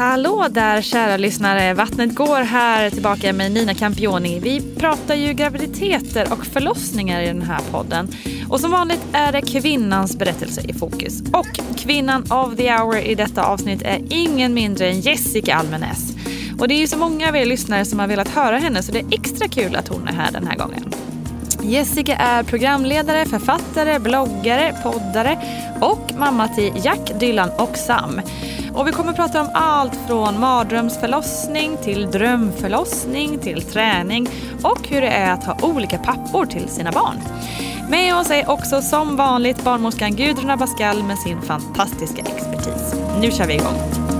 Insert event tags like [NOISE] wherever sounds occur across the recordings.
Hallå där kära lyssnare! Vattnet går här tillbaka med Nina Campioni. Vi pratar ju graviditeter och förlossningar i den här podden. Och som vanligt är det kvinnans berättelse i fokus. Och kvinnan of the hour i detta avsnitt är ingen mindre än Jessica Almenäs. Och det är ju så många av er lyssnare som har velat höra henne så det är extra kul att hon är här den här gången. Jessica är programledare, författare, bloggare, poddare och mamma till Jack, Dylan och Sam. Och vi kommer att prata om allt från mardrömsförlossning till drömförlossning till träning och hur det är att ha olika pappor till sina barn. Med oss är också som vanligt barnmorskan Gudrun Abascal med sin fantastiska expertis. Nu kör vi igång!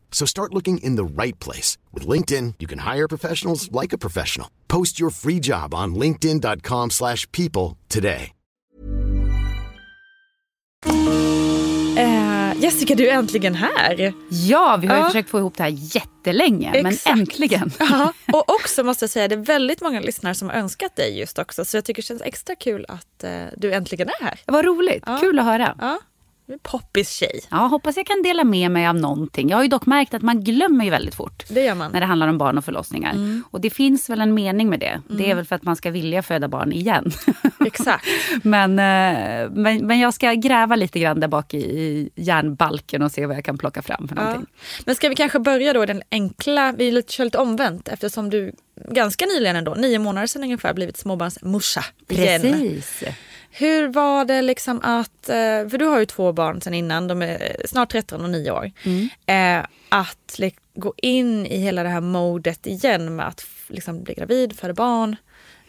So start looking in the right place. With LinkedIn, you can hire professionals like a professional. Post your free job on linkedin.com slash people today. Eh, Jessica, du är äntligen här. Ja, vi har ju Ja. försökt få ihop det här jättelänge, Exakt. men äntligen. [LAUGHS] Ja, [LAUGHS] och också måste jag säga, det är väldigt många lyssnare som har önskat dig just också. Så jag tycker det känns extra kul att eh, du äntligen är här. Vad roligt, kul att höra. Ja, poppis tjej. Ja, hoppas jag kan dela med mig av någonting. Jag har ju dock märkt att man glömmer ju väldigt fort. Det gör man. När det handlar om barn och förlossningar. Mm. Och det finns väl en mening med det. Det är väl för att man ska vilja föda barn igen. [LAUGHS] Exakt. men, eh, men, men jag ska gräva lite grann där bak i, i järnbalken och se vad jag kan plocka fram för Ja. någonting. Men ska vi kanske börja då den enkla, vi lite- kör lite omvänt eftersom du ganska nyligen ändå, nio månader sedan ungefär, blivit småbarnsmorsa igen. Precis. Hur var det liksom att, eh, för du har ju två barn sedan innan, de är snart 13 och 9 år. Eh, att gå in i hela det här modet igen med att liksom bli gravid, föda barn.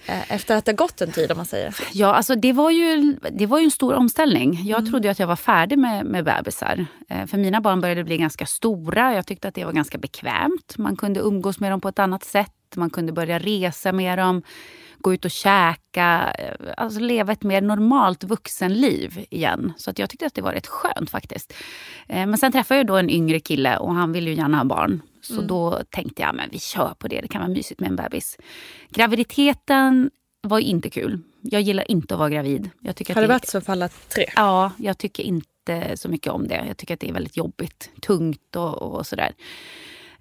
Eh, efter att det har gått en tid om man säger. Ja, alltså det var ju, det var ju en stor omställning. Jag trodde ju att jag var färdig med, med bebisar. För mina barn började bli ganska stora. Jag tyckte att det var ganska bekvämt. Man kunde umgås med dem på ett annat sätt. Man kunde börja resa med dem, gå ut och käka. eh, Alltså leva ett mer normalt vuxenliv igen. Så att jag tyckte att det var rätt skönt faktiskt. Eh, men sen träffade jag då en yngre kille och han ville ju gärna ha barn. Så då tänkte jag men vi kör på det, det kan vara mysigt med en bebis. Graviditeten var inte kul. Jag gillar inte att vara gravid. Jag tycker Har att det varit så för alla tre? Ja, jag tycker inte så mycket om det. Jag tycker att det är väldigt jobbigt, tungt och, och sådär.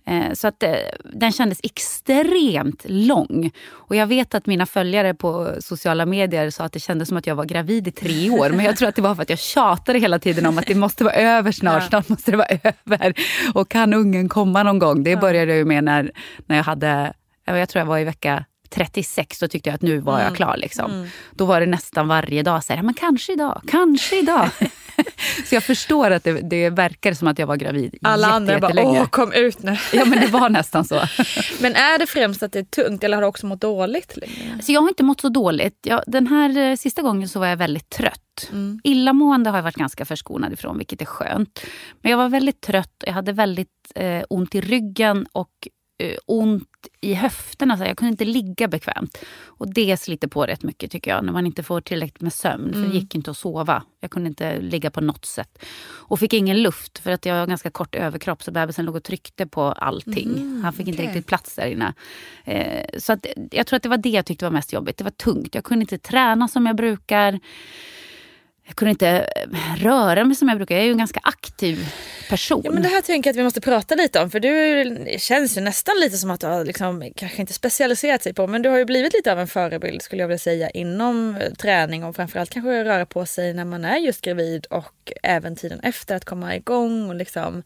Eh, så att eh, den kändes extremt lång. Och jag vet att mina följare på sociala medier sa att det kändes som att jag var gravid i tre år. Men jag tror att det var för att jag tjatade hela tiden om att det måste vara över snart. Snart måste det vara över. Och kan ungen komma någon gång? Det började jag ju med när, när jag hade, jag tror jag var i vecka 36 då tyckte jag att nu var jag klar. Liksom. Då var det nästan varje dag så här, men kanske idag, kanske idag. [LAUGHS] så jag förstår att det, det verkar som att jag var gravid Alla andra bara, åh kom ut nu. [LAUGHS] Ja men det var nästan så. [LAUGHS] Men är det främst att det är tungt eller har du också mått dåligt? Så Alltså, jag har inte mått så dåligt. Jag, den här eh, sista gången så var jag väldigt trött. Illamående har jag varit ganska förskonad ifrån, vilket är skönt. Men jag var väldigt trött, jag hade väldigt eh, ont i ryggen och ont i höfterna. Så jag kunde inte ligga bekvämt. Och det sliter på rätt mycket tycker jag, när man inte får tillräckligt med sömn. För det gick inte att sova. Jag kunde inte ligga på något sätt. Och fick ingen luft, för att jag har ganska kort överkropp. Så bebisen låg och tryckte på allting. Han fick inte riktigt plats där inne. Eh, så att, jag tror att det var det jag tyckte var mest jobbigt. Det var tungt. Jag kunde inte träna som jag brukar. Jag kunde inte eh, röra mig som jag brukar. Jag är ju en ganska aktiv person. Ja, men det här tänker jag att vi måste prata lite om för du känns ju nästan lite som att du har liksom, kanske inte specialiserat sig på men du har ju blivit lite av en förebild skulle jag vilja säga inom eh, träning och framförallt kanske röra på sig när man är just gravid och även tiden efter att komma igång och liksom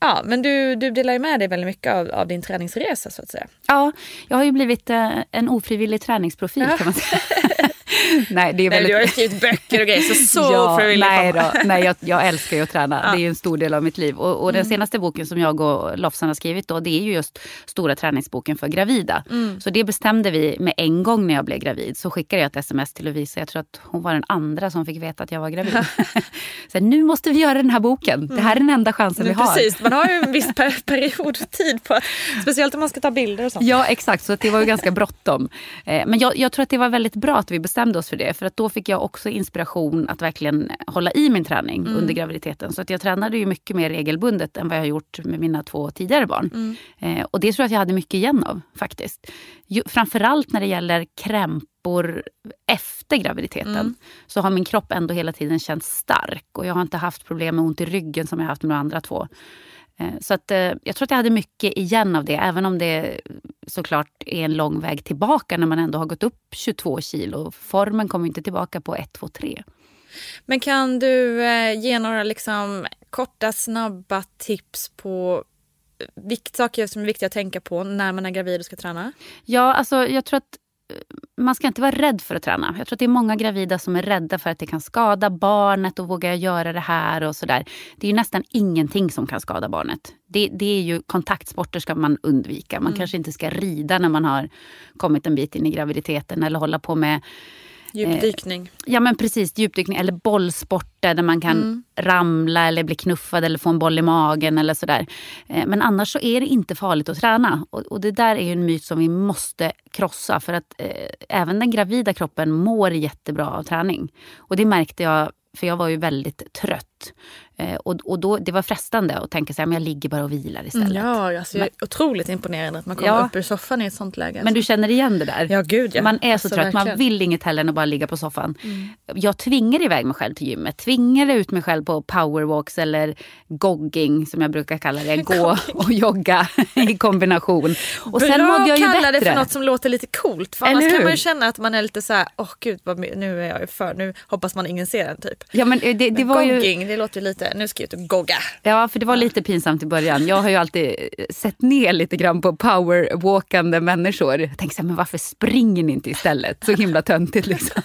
Ja, men du, du delar ju med dig väldigt mycket av, av din träningsresa så att säga. Ja, jag har ju blivit eh, en ofrivillig träningsprofil kan man säga. [LAUGHS] [LAUGHS] nej, det är Nej, väldigt... du har ju skrivit böcker och grejer så [LAUGHS] så ja, ofrivilligt. nej, då, nej jag, jag älskar ju att träna. Det är en stor del av mitt liv. Och, och den senaste boken som jag och Lofsan har skrivit då, det är ju just stora träningsboken för gravida. Så det bestämde vi med en gång när jag blev gravid. Så skickade jag ett sms till Lovisa. Jag tror att hon var den andra som fick veta att jag var gravid. [LAUGHS] så nu måste vi göra den här boken. Det här är den enda chansen vi Men har. Precis, man har ju en viss per period tid på att, speciellt om man ska ta bilder och sånt. Ja, exakt. Så det var ju ganska bråttom. Eh, Men jag, jag tror att det var väldigt bra att vi bestämde oss för det. För att då fick jag också inspiration att verkligen hålla i min träning under graviditeten. Så att jag tränade ju mycket mer regelbundet än vad jag har gjort med mina två tidigare barn. Eh, Och det tror jag att jag hade mycket igen av faktiskt. Ju, framförallt när det gäller krämpor efter graviditeten så har min kropp ändå hela tiden känts stark. Och jag har inte haft problem med ont i ryggen som jag haft med de andra två. Eh, Så att, eh, jag tror att jag hade mycket igen av det, även om det såklart är en lång väg tillbaka när man ändå har gått upp 22 kilo. Formen kommer inte tillbaka på 1, 2, 3. Men kan du eh, ge några liksom, korta, snabba tips på vikt, saker som är viktiga att tänka på när man är gravid och ska träna? Ja, alltså jag tror att man ska inte vara rädd för att träna. Jag tror att det är många gravida som är rädda för att det kan skada barnet och vågar jag göra det här och sådär. Det är ju nästan ingenting som kan skada barnet. Det, det är ju kontaktsporter ska man undvika. Man kanske inte ska rida när man har kommit en bit in i graviditeten eller hålla på med Djupdykning. Ja men precis, djupdykning eller bollsporter där man kan ramla eller bli knuffad eller få en boll i magen eller sådär. Eh, Men annars så är det inte farligt att träna. Och, och det där är en myt som vi måste krossa för att eh, även den gravida kroppen mår jättebra av träning. Och det märkte jag för jag var ju väldigt trött. Eh, och, och då, det var frestande att tänka sig att jag ligger bara och vilar istället. Ja, alltså, är otroligt imponerande att man kommer Ja. upp ur soffan i ett sånt läge. Men du känner igen det där? Ja, gud, ja. Man är så Alltså, trött, man vill inget hellre än att bara ligga på soffan. Jag tvingar iväg mig själv till gymmet, tvingar ut mig själv på powerwalks eller gogging som jag brukar kalla det. Gå [LAUGHS] och jogga [LAUGHS] i kombination. Och sen Bra mådde jag ju kalla det för något som låter lite coolt. För annars kan man ju känna att man är lite så här, åh gud vad, my- nu är jag för, nu hoppas man ingen ser den typ. Ja, men det, det Men var ju det låter ju lite, nu ska jag ut och gogga. Ja, för det var lite pinsamt i början. Jag har ju alltid eh, sett ner lite grann på powerwalkande människor. Jag tänkte så här, men varför springer ni inte istället? Så himla töntigt liksom.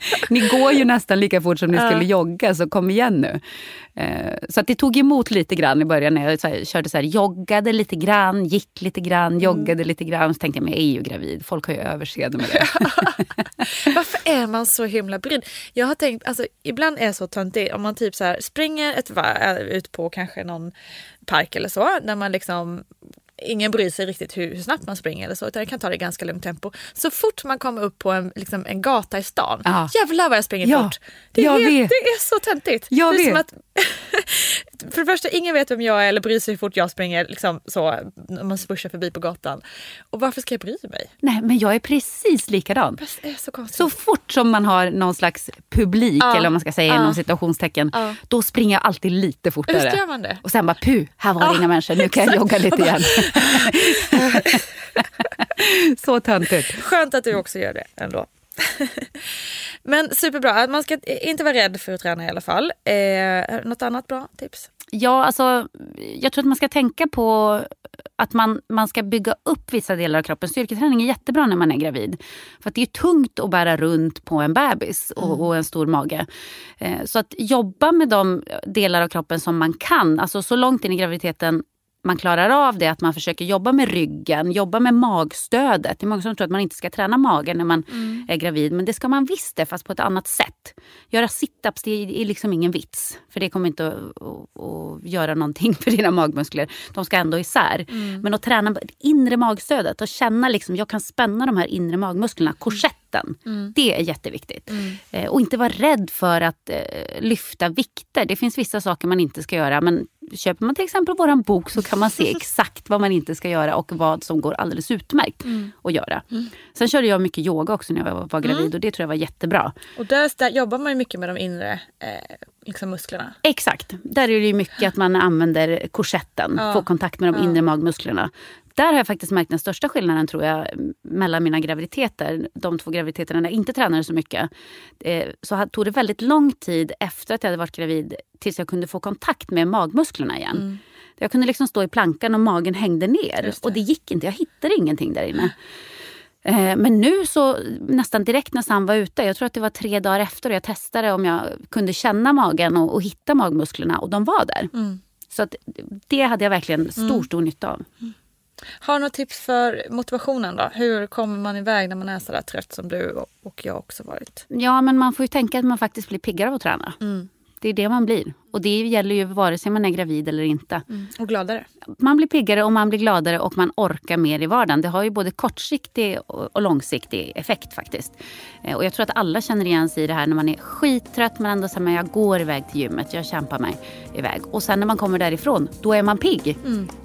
[LAUGHS] ni går ju nästan lika fort som ni skulle jogga, så kom igen nu. Eh, Så att det tog emot lite grann i början när jag så här, körde så här, joggade lite grann, gick lite grann, joggade lite grann. Så tänkte jag, men jag är ju gravid, folk har ju överseende med det. [LAUGHS] Varför är man så himla brydd? Jag har tänkt, alltså ibland är det så töntigt om man typ så här springer ett varv ut på kanske någon park eller så, där man liksom Ingen bryr sig riktigt hur, hur snabbt man springer eller så, utan jag kan ta det i ganska lugnt tempo. Så fort man kommer upp på en, liksom, en gata i stan, Ja. jävlar vad jag springer Ja, fort. Det är, helt, det är så töntigt. Jag det är vet. Som att, [LAUGHS] för det första, ingen vet vem jag är eller bryr sig hur fort jag springer liksom så, när man svuschar förbi på gatan. Och varför ska jag bry mig? Nej, men jag är precis likadan. Det är så konstigt. Så fort som man har någon slags publik, Ja. eller vad man ska säga Ja. inom situationstecken, Ja. då springer jag alltid lite fortare. Visst gör man det? Och sen bara puh, här var det Ja, inga människor, nu kan jag jogga lite igen. [LAUGHS] [LAUGHS] så töntigt. Skönt att du också gör det ändå. [LAUGHS] Men superbra, man ska inte vara rädd för att träna i alla fall. Eh, något annat bra tips? Ja, alltså, jag tror att man ska tänka på att man, man ska bygga upp vissa delar av kroppen. Styrketräning är jättebra när man är gravid. För att det är tungt att bära runt på en bebis och, och en stor mage. Eh, så att jobba med de delar av kroppen som man kan, alltså så långt in i graviditeten man klarar av det, att man försöker jobba med ryggen, jobba med magstödet. Det är många som tror att man inte ska träna magen när man är gravid, men det ska man visst det, fast på ett annat sätt. Göra sit-ups, det är liksom ingen vits, för det kommer inte att, att, att göra någonting för dina magmuskler. De ska ändå isär. Men att träna inre magstödet och känna liksom, jag kan spänna de här inre magmusklerna, korsetten. Det är jätteviktigt. Eh, och inte vara rädd för att eh, lyfta vikter. Det finns vissa saker man inte ska göra, men köper man till exempel våran bok så kan man se [LAUGHS] exakt vad man inte ska göra och vad som går alldeles utmärkt att göra. Sen körde jag mycket yoga också när jag var, var gravid och det tror jag var jättebra. Och där, där jobbar man mycket med de inre eh, liksom musklerna. Exakt. Där är det mycket att man använder korsetten, Ja. får kontakt med de inre magmusklerna. Där har jag faktiskt märkt den största skillnaden tror jag mellan mina graviditeter. De två graviditeterna när jag inte tränade så mycket. Eh, så tog det väldigt lång tid efter att jag hade varit gravid tills jag kunde få kontakt med magmusklerna igen. Jag kunde liksom stå i plankan och magen hängde ner. Det. Och det gick inte. Jag hittade ingenting där inne. Eh, Men nu så nästan direkt när Sam var ute, jag tror att det var tre dagar efter och jag testade om jag kunde känna magen och, och hitta magmusklerna och de var där. Så att det hade jag verkligen stor, stor nytta av. Har du något tips för motivationen då? Hur kommer man iväg när man är så där trött som du och- jag också varit? Ja, men man får ju tänka att man faktiskt blir piggare av att träna. Det är det man blir. Och det gäller ju vare sig man är gravid eller inte. Och gladare. Man blir piggare och man blir gladare och man orkar mer i vardagen. Det har ju både kortsiktig och långsiktig effekt faktiskt. Eh, Och jag tror att alla känner igen sig i det här när man är skittrött men ändå säger man jag går iväg till gymmet, jag kämpar mig iväg. Och sen när man kommer därifrån, då är man pigg.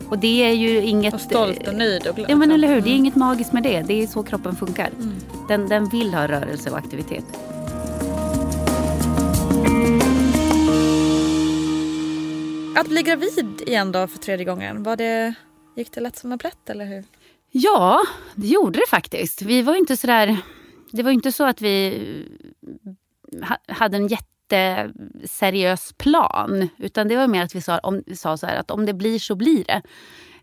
Och det är ju inget... Och stolt och nöjd. Och glad. Ja men eller hur, det är inget magiskt med det. Det är så kroppen funkar. Den, den vill ha rörelse och aktivitet. Att bli gravid igen då för tredje gången, var det, gick det lätt som en plätt eller hur? Ja, det gjorde det faktiskt. Vi var inte sådär... Det var inte så att vi ha- hade en jätteseriös plan. Utan det var mer att vi sa, om, sa så här att om det blir så blir det.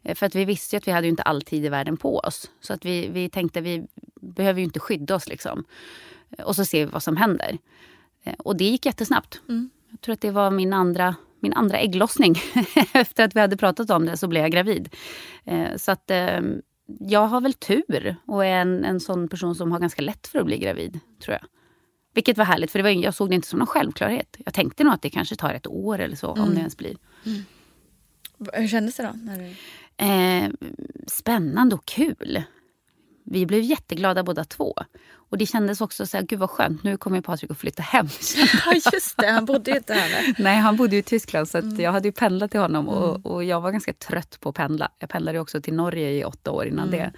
Eh, För att vi visste att vi hade inte all tid i världen på oss. Så att vi, vi tänkte vi behöver ju inte skydda oss liksom. Eh, Och så ser vi vad som händer. Eh, Och det gick jättesnabbt. Jag tror att det var min andra, min andra ägglossning. [LAUGHS] Efter att vi hade pratat om det så blev jag gravid. Eh, Så att eh, jag har väl tur och är en, en sån person som har ganska lätt för att bli gravid, tror jag. Vilket var härligt, för det var, jag såg det inte som någon självklarhet. Jag tänkte nog att det kanske tar ett år eller så, om det ens blir. Hur kändes det då? När du... Eh, spännande och kul. Vi blev jätteglada båda två. Och det kändes också så här, gud vad skönt, nu kommer Patrik att flytta hem. [LAUGHS] Ja just det, han bodde ju inte här. nej. Han bodde i Tyskland så att jag hade ju pendlat till honom och, och jag var ganska trött på att pendla. Jag pendlade också till Norge i åtta år innan det.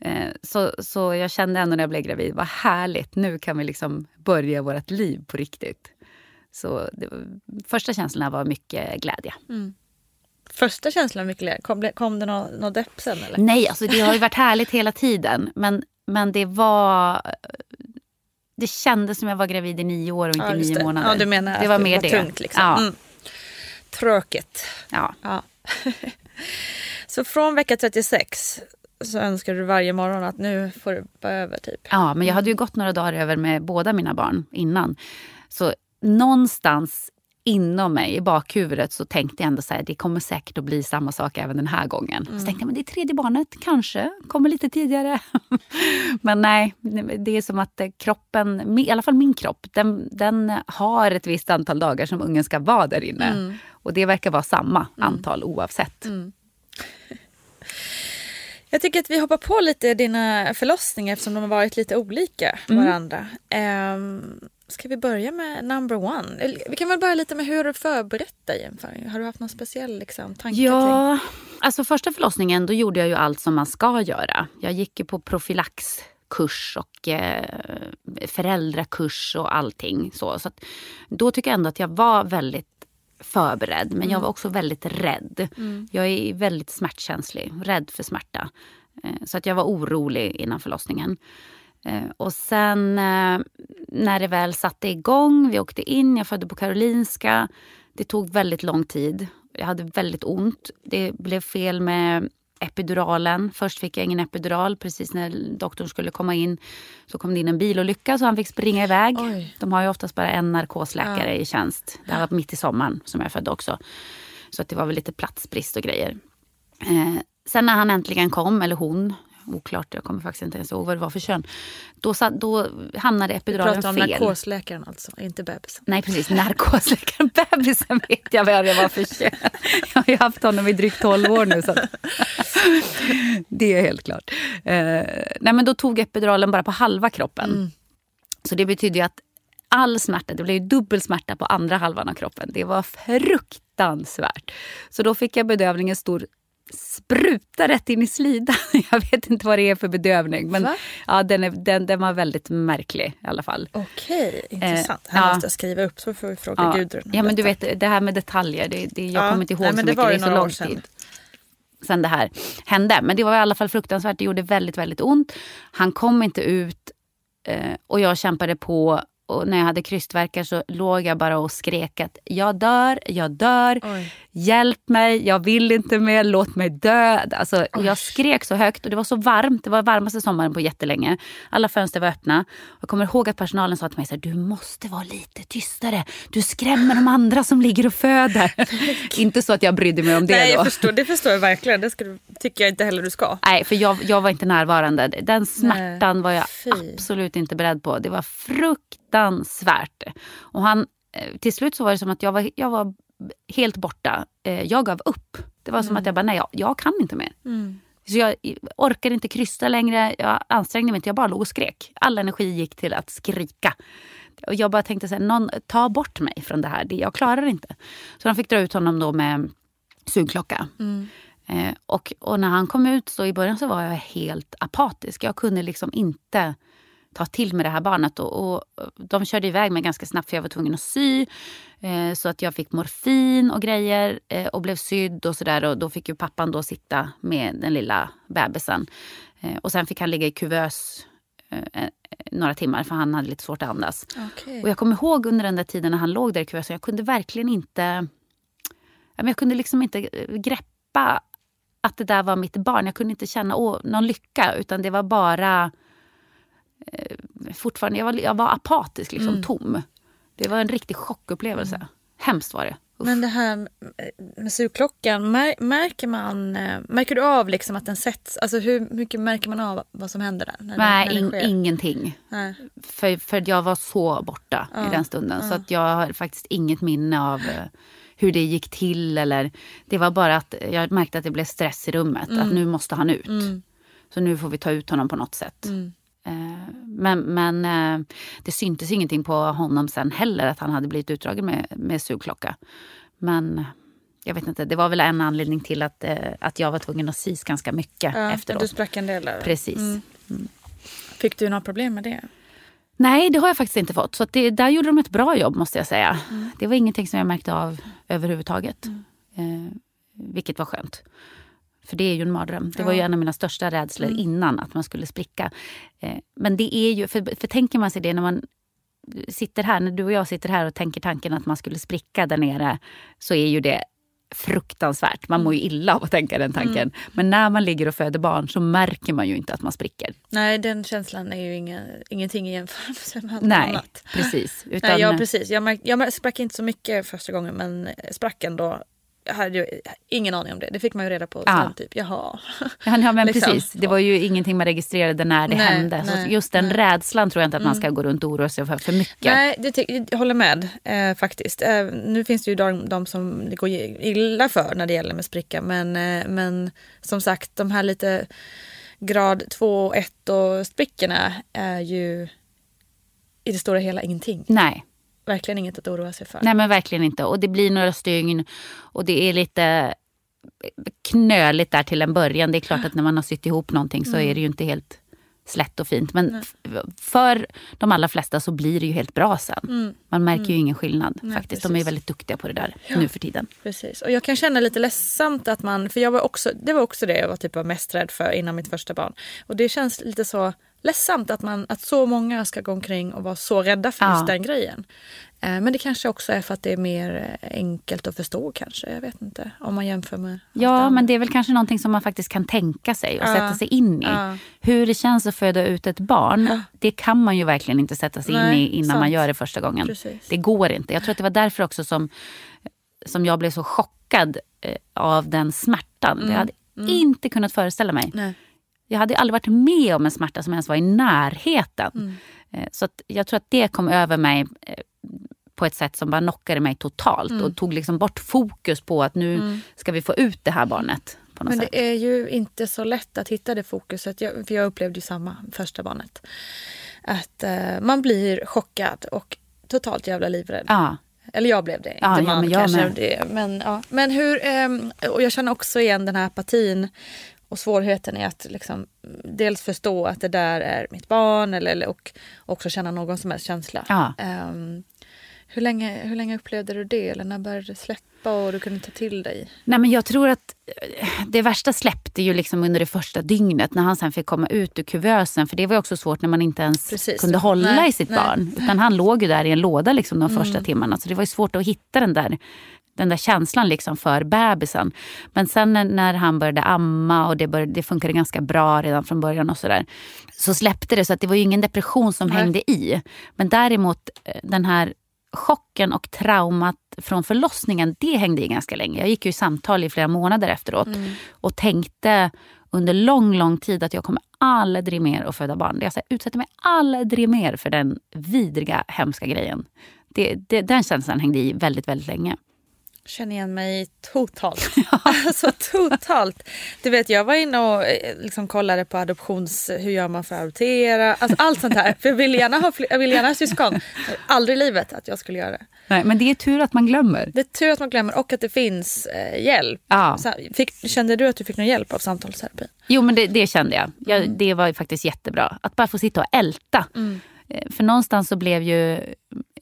Eh, så, så jag kände ändå när jag blev gravid, vad härligt, nu kan vi liksom börja vårt liv på riktigt. Så var, första känslorna var mycket glädje. Första känslan mycket lätt. Kom, kom det någon, någon depp sen eller? Nej, alltså det har ju varit härligt hela tiden. Men, men det var... Det kändes som jag var gravid i nio år och inte Ja, nio det. månader. Ja, du menar det var mer det. tungt liksom. Ja, Mm. Tråkigt. ja. Ja. [LAUGHS] så från vecka 36 så önskar du varje morgon att nu får det vara över typ. ja, men jag hade ju gått några dagar över med båda mina barn innan. Så någonstans inom mig, i bakhuvudet, så tänkte jag ändå så här, det kommer säkert att bli samma sak även den här gången. Så tänkte jag, men det är tredje barnet, kanske kommer lite tidigare. [LAUGHS] men nej, det är som att eh, kroppen, i alla fall min kropp, den, den har ett visst antal dagar som ungen ska vara där inne. Och det verkar vara samma antal oavsett. Jag tycker att vi hoppar på lite dina förlossningar eftersom de har varit lite olika Mm. varandra. Ska vi börja med number one? Vi kan väl börja lite med hur du förberett dig inför. Har du haft någon speciell liksom, tanke? Ja, alltså första förlossningen då gjorde jag ju allt som man ska göra. Jag gick ju på profylaxkurs och eh, föräldrakurs och allting. Så, så då tycker jag ändå att jag var väldigt förberedd. Men jag var också väldigt rädd. Jag är väldigt smärtkänslig, rädd för smärta. Eh, så att jag var orolig innan förlossningen. Eh, och sen eh, när det väl satte igång, vi åkte in, jag födde på Karolinska. Det tog väldigt lång tid. Jag hade väldigt ont. Det blev fel med epiduralen. Först fick jag ingen epidural. Precis när doktorn skulle komma in så kom det in en bilolycka så han fick springa iväg. Oj. De har ju oftast bara en narkosläkare i tjänst. Det här var mitt i sommaren som jag födde också. Så att det var väl lite platsbrist och grejer. Eh, sen när han äntligen kom, eller hon, oklart, jag kommer faktiskt inte ens ihåg vad det var för kön. Då, då hamnade epiduralen pratar om fel. narkosläkaren alltså, inte bebisen. Nej precis, narkosläkaren. [LAUGHS] Bebisen vet jag vad det var för kön. Jag har ju haft honom i drygt 12 år nu. Så det är helt klart. Eh, nej men då tog epiduralen bara på halva kroppen. Så det betyder att all smärta, det blev dubbel smärta på andra halvan av kroppen. Det var fruktansvärt. Så då fick jag bedövning, en stor spruta rätt in i slidan. [LAUGHS] Jag vet inte vad det är för bedövning. Men Va? ja, den, är, den, den var väldigt märklig i alla fall. Okej, intressant. här ja. måste jag skriva upp så får vi fråga Ja, Gudrun. ja men du detta. vet det här med detaljer. Det, det, jag Ja, kommer inte ihåg nej, så det mycket. var Det är så lång sedan. tid sen det här hände. Men det var i alla fall fruktansvärt. Det gjorde väldigt, väldigt ont. Han kom inte ut eh, och jag kämpade på. Och när jag hade krystvärkar så låg jag bara och skrek att jag dör, jag dör, Oj. hjälp mig, jag vill inte mer, låt mig dö. Alltså, jag skrek så högt och det var så varmt. Det var varmaste sommaren på jättelänge. Alla fönster var öppna. Jag kommer ihåg att personalen sa till mig så här, du måste vara lite tystare. Du skrämmer de andra som ligger och föder. [LAUGHS] inte så att jag brydde mig om det Nej, då. jag förstår, det förstår jag verkligen. Det skulle, tycker jag inte heller du ska. Nej, för jag, jag var inte närvarande. Den smärtan var jag fy. absolut inte beredd på. Det var fruktansvärt. Och han, eh, till slut så var det som att jag var, jag var helt borta. Eh, Jag gav upp. Det var som att jag bara, nej, jag, jag kan inte mer. Så jag orkade inte krysta längre. Jag ansträngde mig inte. Jag bara låg och skrek. All energi gick till att skrika. Och jag bara tänkte så här, någon, ta bort mig från det här. Det- Jag klarar inte. Så de fick dra ut honom då med sugklocka. Eh, och, och när han kom ut så i början så var jag helt apatisk. Jag kunde liksom inte ta till mig det här barnet. Och, och de körde iväg mig ganska snabbt för jag var tvungen att sy. Eh, så att jag fick morfin och grejer eh, och blev sydd och sådär. Och då fick ju pappan då sitta med den lilla bebisen. Eh, och sen fick han ligga i kuvös eh, eh, några timmar för han hade lite svårt att andas. Okej. Och jag kommer ihåg under den där tiden när han låg där i kuvösen, jag kunde verkligen inte... Jag kunde liksom inte eh, greppa att det där var mitt barn. Jag kunde inte känna någon lycka, utan det var bara... Eh, fortfarande, jag var, jag var apatisk, liksom tom. Det var en riktig chockupplevelse. Hemskt var det. Uff. Men det här med- mär, märker man, eh, märker du av liksom att den sätts? Alltså hur mycket märker man av vad som händer där? När, Nej, när in, ingenting. Nej. För, för jag var så borta i den stunden. Så att jag har faktiskt inget minne av eh, hur det gick till. Eller, det var bara att jag märkte att det blev stress i rummet. Att nu måste han ut. Så nu får vi ta ut honom på något sätt. Eh, Men, men eh, det syntes ingenting på honom sen heller att han hade blivit utdragen med, med sugklocka. Men jag vet inte, det var väl en anledning till att, eh, att jag var tvungen att sys ganska mycket Ja, efteråt. Du sprack en del där. Precis. Fick du några problem med det? Nej, det har jag faktiskt inte fått. Så att det, där gjorde de ett bra jobb måste jag säga. Det var ingenting som jag märkte av överhuvudtaget. Eh, vilket var skönt. För det är ju en mardröm. Det var ju en av mina största rädslor innan, att man skulle spricka. Eh, men det är ju, för, för tänker man sig det när man sitter här, när du och jag sitter här och tänker tanken att man skulle spricka där nere, så är ju det fruktansvärt. Man mår ju illa av att tänka den tanken. Men när man ligger och föder barn så märker man ju inte att man spricker. Nej, den känslan är ju inga, ingenting i jämförelse med Nej, annat. precis. Utan, Nej, precis. Jag, jag sprack inte så mycket första gången men sprack ändå. Jag hade ju ingen aning om det. Det fick man ju reda på Ja. sen. Typ. Jaha. Ja, ja, men [LAUGHS] Liksom. precis. Det var ju ingenting man registrerade när det Nej, hände. nej, så just den nej. rädslan tror jag inte att man ska gå runt och oroa sig för för mycket. Nej, det jag håller med eh, faktiskt. Eh, nu finns det ju de, de som det går illa för när det gäller med spricka. Men, eh, men som sagt, de här lite grad 2 och 1 och sprickorna är ju i det stora hela ingenting. Nej. Verkligen inget att oroa sig för. Nej men verkligen inte. Och det blir några stygn och det är lite knöligt där till en början. Det är klart att när man har sytt ihop någonting så är det ju inte helt slätt och fint. Men för de allra flesta så blir det ju helt bra sen. Man märker ju ingen skillnad faktiskt. De är precis. väldigt duktiga på det där nu för tiden. Precis. Och jag kan känna lite ledsamt att man, för jag var också, det var också det jag var typ av mest rädd för innan mitt första barn. Och det känns lite så ledsamt att, man, att så många ska gå omkring och vara så rädda för just Ja. den grejen. Eh, Men det kanske också är för att det är mer eh, enkelt att förstå kanske. Jag vet inte. Om man jämför med Ja, annat. men det är väl kanske någonting som man faktiskt kan tänka sig och Ja. sätta sig in i. Ja. Hur det känns att föda ut ett barn, det kan man ju verkligen inte sätta sig in Nej, i innan sant. man gör det första gången. Precis. Det går inte. Jag tror att det var därför också som, som jag blev så chockad eh, av den smärtan. Jag hade inte kunnat föreställa mig. Nej. Jag hade aldrig varit med om en smärta som ens var i närheten. Mm. Eh, Så jag tror att det kom över mig eh, på ett sätt som bara knockade mig totalt Mm. och tog liksom bort fokus på att nu ska vi få ut det här barnet. Men sätt. det är ju inte så lätt att hitta det fokuset. Jag, för jag upplevde ju samma första barnet. Att eh, man blir chockad och totalt jävla livrädd. Ja. Eller jag blev det. Ja, inte ja, man men jag kanske. med. Det, men, ja. men hur... ehm, och jag känner också igen den här apatin och svårigheten i att liksom, dels förstå att det där är mitt barn eller, eller, och också känna någon som helst känsla. Ja. Ehm, hur, länge, hur länge upplevde du det? Eller när började det släppa och du kunde ta till dig? Nej, men jag tror att eh, det värsta släppte ju liksom under det första dygnet när han sen fick komma ut ur kuvösen. För det var också svårt när man inte ens Precis. kunde hålla Nej, i sitt nej. barn. Utan han låg ju där i en låda liksom de första timmarna. Så det var ju svårt att hitta den där, den där känslan liksom för bebisen. Men sen när, han började amma och det, började, det funkade ganska bra redan från början och sådär. Så släppte det så att det var ingen depression som Nej. hängde i. Men däremot eh, den här chocken och traumat från förlossningen, det hängde i ganska länge. Jag gick ju i samtal i flera månader efteråt och tänkte under lång, lång tid att jag kommer aldrig mer att föda barn. Jag utsätter mig aldrig mer för den vidriga, hemska grejen. Det, det, den känslan hängde i väldigt, väldigt länge. Känner igen mig totalt. [LAUGHS] alltså totalt. Du vet jag var inne och eh, liksom kollade på adoptions... Hur gör man för att adoptera? Alltså allt sånt här. För jag vill gärna ha, jag vill gärna ha syskon. Aldrig i livet att jag skulle göra det. Nej, men det är tur att man glömmer. Det är tur att man glömmer och att det finns eh, hjälp. Ja. Så, fick, kände du att du fick någon hjälp av samtalsterapi? Jo, men det, det kände jag. jag. Det var ju faktiskt jättebra. Att bara få sitta och älta. Eh, För någonstans så blev ju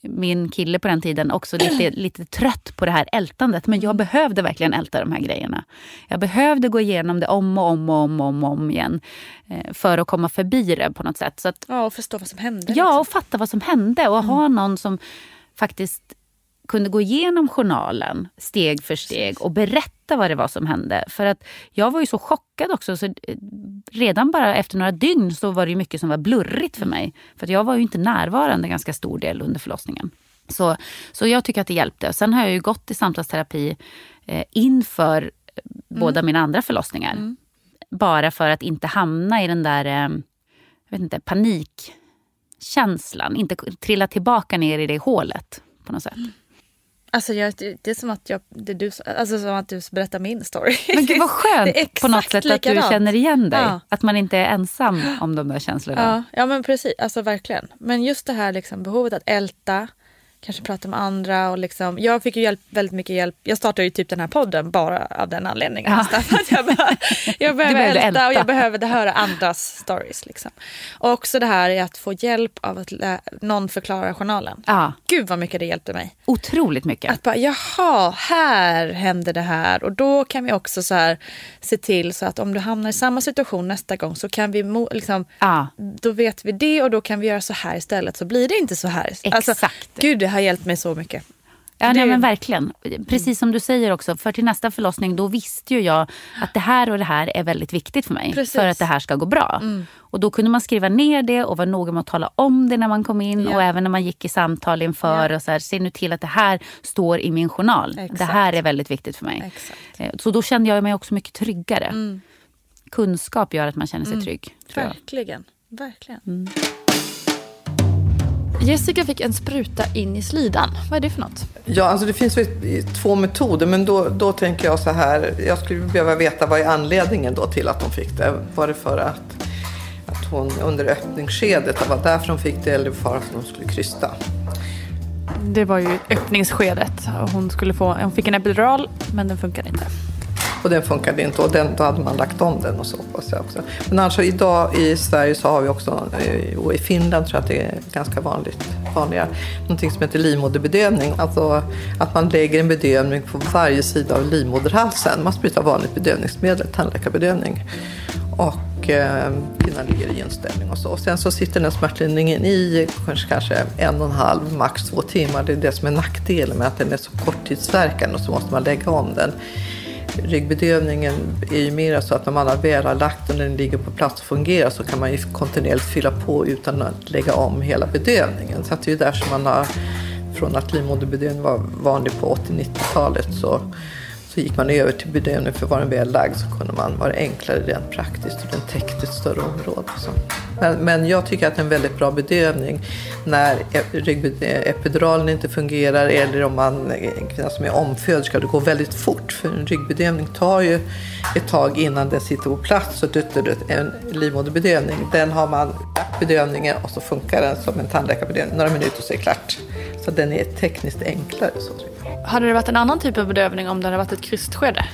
min kille på den tiden också lite, lite trött på det här ältandet. Men jag behövde verkligen älta de här grejerna. Jag behövde gå igenom det om och om och om, och om, och om igen. eh, För att komma förbi det på något sätt. Så att, Ja, och förstå vad som hände. Ja, och fatta vad som hände och ha någon som faktiskt kunde gå igenom journalen steg för steg och berätta vad det var som hände. För att jag var ju så chockad också. Så eh, redan bara efter några dygn så var det mycket som var blurrigt för mig. För att jag var ju inte närvarande ganska stor del under förlossningen. Så, så jag tycker att det hjälpte. Sen har jag ju gått i samtalsterapi eh, inför eh, båda mina andra förlossningar. Bara för att inte hamna i den där eh, jag vet inte, panikkänslan. Inte trilla tillbaka ner i det hålet på något sätt. Alltså jag, det är som att, jag, det du, alltså som att du berättar min story. Men gud vad [LAUGHS] skönt på något sätt att du likadant. känner igen dig. Ja. Att man inte är ensam om de där känslorna. Ja, ja men precis. Alltså verkligen. Men just det här liksom, behovet att älta, kanske prata med andra. Och liksom, jag fick ju hjälp, väldigt mycket hjälp. Jag startade ju typ den här podden bara av den anledningen. Ja. att jag, [LAUGHS] behöver, jag behöver älta, älta. och jag behövde höra andras stories. Liksom. Och också det här är att få hjälp av att någon förklarar journalen. Ja, Gud vad mycket det hjälpte mig. otroligt mycket. Att bara, jaha, här hände det här. Och då kan vi också så här, se till så att om du hamnar i samma situation nästa gång så kan vi liksom, Ja. då vet vi det och då kan vi göra så här istället så blir det inte så här. Alltså, Exakt. gud, det har hjälpt mig så mycket. Ja, nej, men verkligen. Precis som du säger också, för till nästa förlossning då visste ju jag att det här och det här är väldigt viktigt för mig. Precis. Mm. För att det här ska gå bra. Och då kunde man skriva ner det och vara noga med att tala om det när man kom in. Ja. Och även när man gick i samtal inför. Ja. Och så här, se nu till att det här står i min journal. Exakt. Det här är väldigt viktigt för mig. Exakt. Eh, Så då kände jag mig också mycket tryggare. Kunskap gör att man känner sig trygg. Tror jag. Verkligen. Verkligen. Jessica fick en spruta in i slidan. Vad är det för något? Ja, alltså det finns två metoder, men då, då tänker jag så här. Jag skulle behöva veta vad är anledningen då till att de fick det. Var det för att, att hon under öppningsskedet. Det var därför hon fick det eller för att hon skulle krysta. Det var ju öppningsskedet. Hon, skulle få, hon fick en epidural men den funkade inte. Och den funkade inte och den, då hade man lagt om den och så hoppas jag också. Men alltså idag i Sverige så har vi också, eh, och i Finland tror jag att det är ganska vanligt, vanliga, någonting som heter livmoderbedövning. Alltså att man lägger en bedövning på varje sida av livmoderhalsen. Man sprutar vanligt bedövningsmedel, tandläkarbedövning. Och eh, kvinnan ligger i en ställning och så. Och sen så sitter den smärtlindringen i kanske, kanske en och en halv, max två timmar. Det är det som är nackdelen med att den är så korttidsverkande och så måste man lägga om den. Ryggbedövningen är ju mer så att när man väl har lagt den och den ligger på plats och fungerar så kan man ju kontinuerligt fylla på utan att lägga om hela bedövningen. Så att det är ju där som man har, från att livmoderbedövning var vanlig på 80-90-talet så så gick man över till bedövning för var den väl lagd så kunde man vara enklare rent praktiskt och den täckte ett större område. Så. Men, men jag tycker att det är en väldigt bra bedövning när epiduralen inte fungerar eller om man en kvinna som är omfödd ska det gå väldigt fort för en ryggbedövning tar ju ett tag innan den sitter på plats och dutt, en livmoderbedövning den har man bedövningen och så funkar den som en tandläkarbedövning. Några minuter så är det klart. Så den är tekniskt enklare. Så hade det varit en annan typ av bedövning om det hade varit ett krystskede?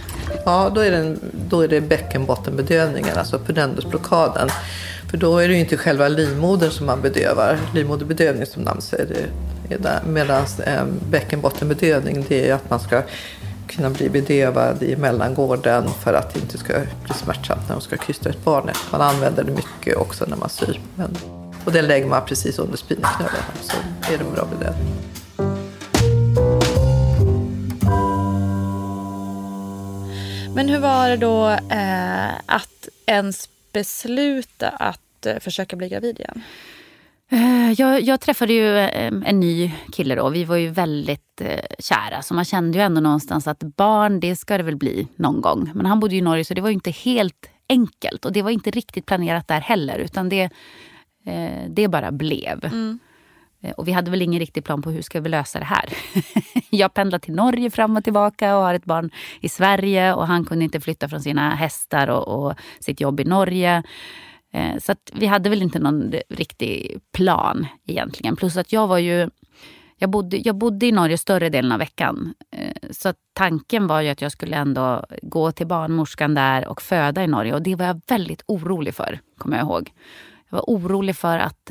Ja, då är det, då är det bäckenbottenbedövningen, alltså pudendusblockaden. För då är det ju inte själva livmodern som man bedövar. Livmoderbedövning som namnet säger, det. Medan eh, bäckenbottenbedövning, det är att man ska kunna bli bedövad i mellangården för att det inte ska bli smärtsamt när de ska krysta ett barn. Man använder det mycket också när man syr. Men, och den lägger man precis under spineknölen, så är det en bra bedövning. Men hur var det då eh, att ens besluta att eh, försöka bli gravid igen? Eh, jag, jag, träffade ju eh, en ny kille då. Vi var ju väldigt kära. Så man kände ju ändå någonstans att barn, det ska det väl bli någon gång. Men han bodde i Norge så det var ju inte helt enkelt. Och det var inte riktigt planerat där heller. Utan det, det bara blev. Mm. Eh, och vi hade väl ingen riktig plan på hur ska vi lösa det här. [LAUGHS] jag pendlar till Norge fram och tillbaka och har ett barn i Sverige och han kunde inte flytta från sina hästar och, och sitt jobb i Norge. Eh, så vi hade väl inte någon riktig plan egentligen. Plus att jag var ju jag bodde, jag bodde i Norge större delen av veckan. Eh, så tanken var ju att jag skulle ändå gå till barnmorskan där och föda i Norge. Och det var jag väldigt orolig för, kommer jag ihåg. Jag var orolig för att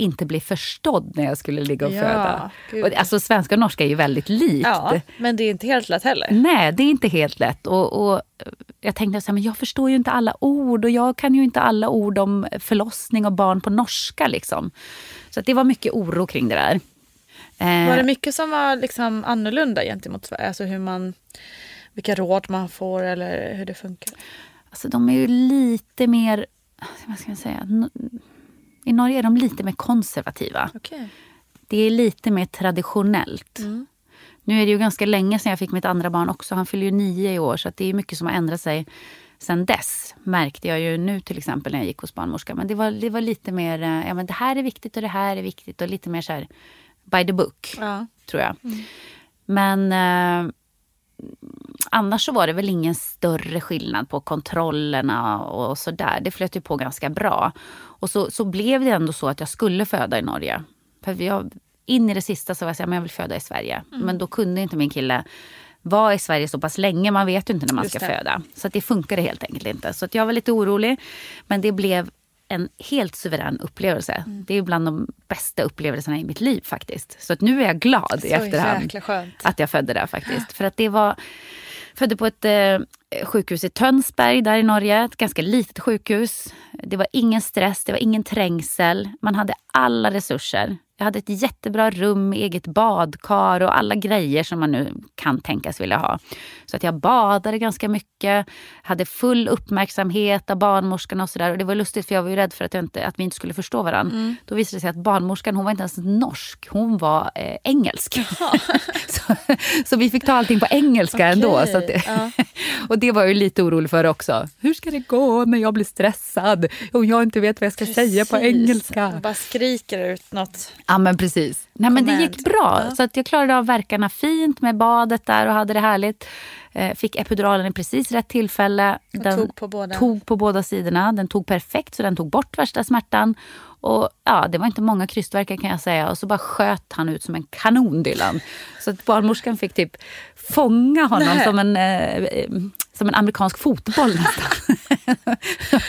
inte bli förstådd när jag skulle ligga och ja, föda. Och, alltså svenska och norska är ju väldigt likt. Ja, men det är inte helt lätt heller. Nej, det är inte helt lätt. Och, och jag tänkte så här, men jag förstår ju inte alla ord och jag kan ju inte alla ord om förlossning och barn på norska. Liksom. Så det var mycket oro kring det där. Eh, var det mycket som var liksom annorlunda gentemot Sverige? Alltså hur man, vilka råd man får eller hur det funkar? Alltså de är ju lite mer, vad ska jag säga, i Norge är de lite mer konservativa. Okay. Det är lite mer traditionellt. Mm. Nu är det ju ganska länge sedan jag fick mitt andra barn också. Han fyller ju nio i år så det är mycket som har ändrat sig sen dess. Märkte jag ju nu till exempel när jag gick hos barnmorska. Men det var, det var lite mer, eh, ja men det här är viktigt och det här är viktigt och lite mer så här by the book. Ja. Tror jag. Mm. Men eh, annars så var det väl ingen större skillnad på kontrollerna och sådär. Det flöt ju på ganska bra. Och så, så blev det ändå så att jag skulle föda i Norge. För jag, in i det sista så var jag så här, men jag vill föda i Sverige. Mm. Men då kunde inte min kille vara i Sverige så pass länge. Man vet ju inte när man ska föda. Så det funkade helt enkelt inte. Så jag var lite orolig. Men det blev en helt suverän upplevelse. Mm. Det är bland de bästa upplevelserna i mitt liv faktiskt. Så att nu är jag glad så i efterhand att jag födde där faktiskt. För att det var födde på ett eh, Eh, sjukhus i Tönsberg där i Norge. Ett ganska litet sjukhus. Det var ingen stress, det var ingen trängsel. Man hade alla resurser. Jag hade ett jättebra rum eget badkar och alla grejer som man nu kan tänkas vilja ha. Så att jag badade ganska mycket, hade full uppmärksamhet av barnmorskan och sådär. Och det var lustigt för jag var ju rädd för att, inte, att vi inte skulle förstå varandra. Mm. Då visade det sig att barnmorskan hon var inte ens norsk, hon var eh, engelsk. [LAUGHS] så, så, vi fick ta allting på engelska okay. ändå. Så det, ja. [LAUGHS] och det var jag ju lite orolig för också. Hur ska det gå när jag blir stressad och jag inte vet vad jag ska Precis. säga på engelska? bara skriker ut något. Ja men precis. Nej men det gick bra. Ja. Så att jag klarade av verkarna fint med badet där och hade det härligt. Eh, fick epiduralen i precis rätt tillfälle. Och tog på båda. tog på båda sidorna. Den tog perfekt så den tog bort värsta smärtan. Och ja, det var inte många krystverkar kan jag säga. Och så bara sköt han ut som en kanon Dylan. Så att barnmorskan fick typ fånga honom Nej. som en, eh, som en amerikansk fotboll nästan.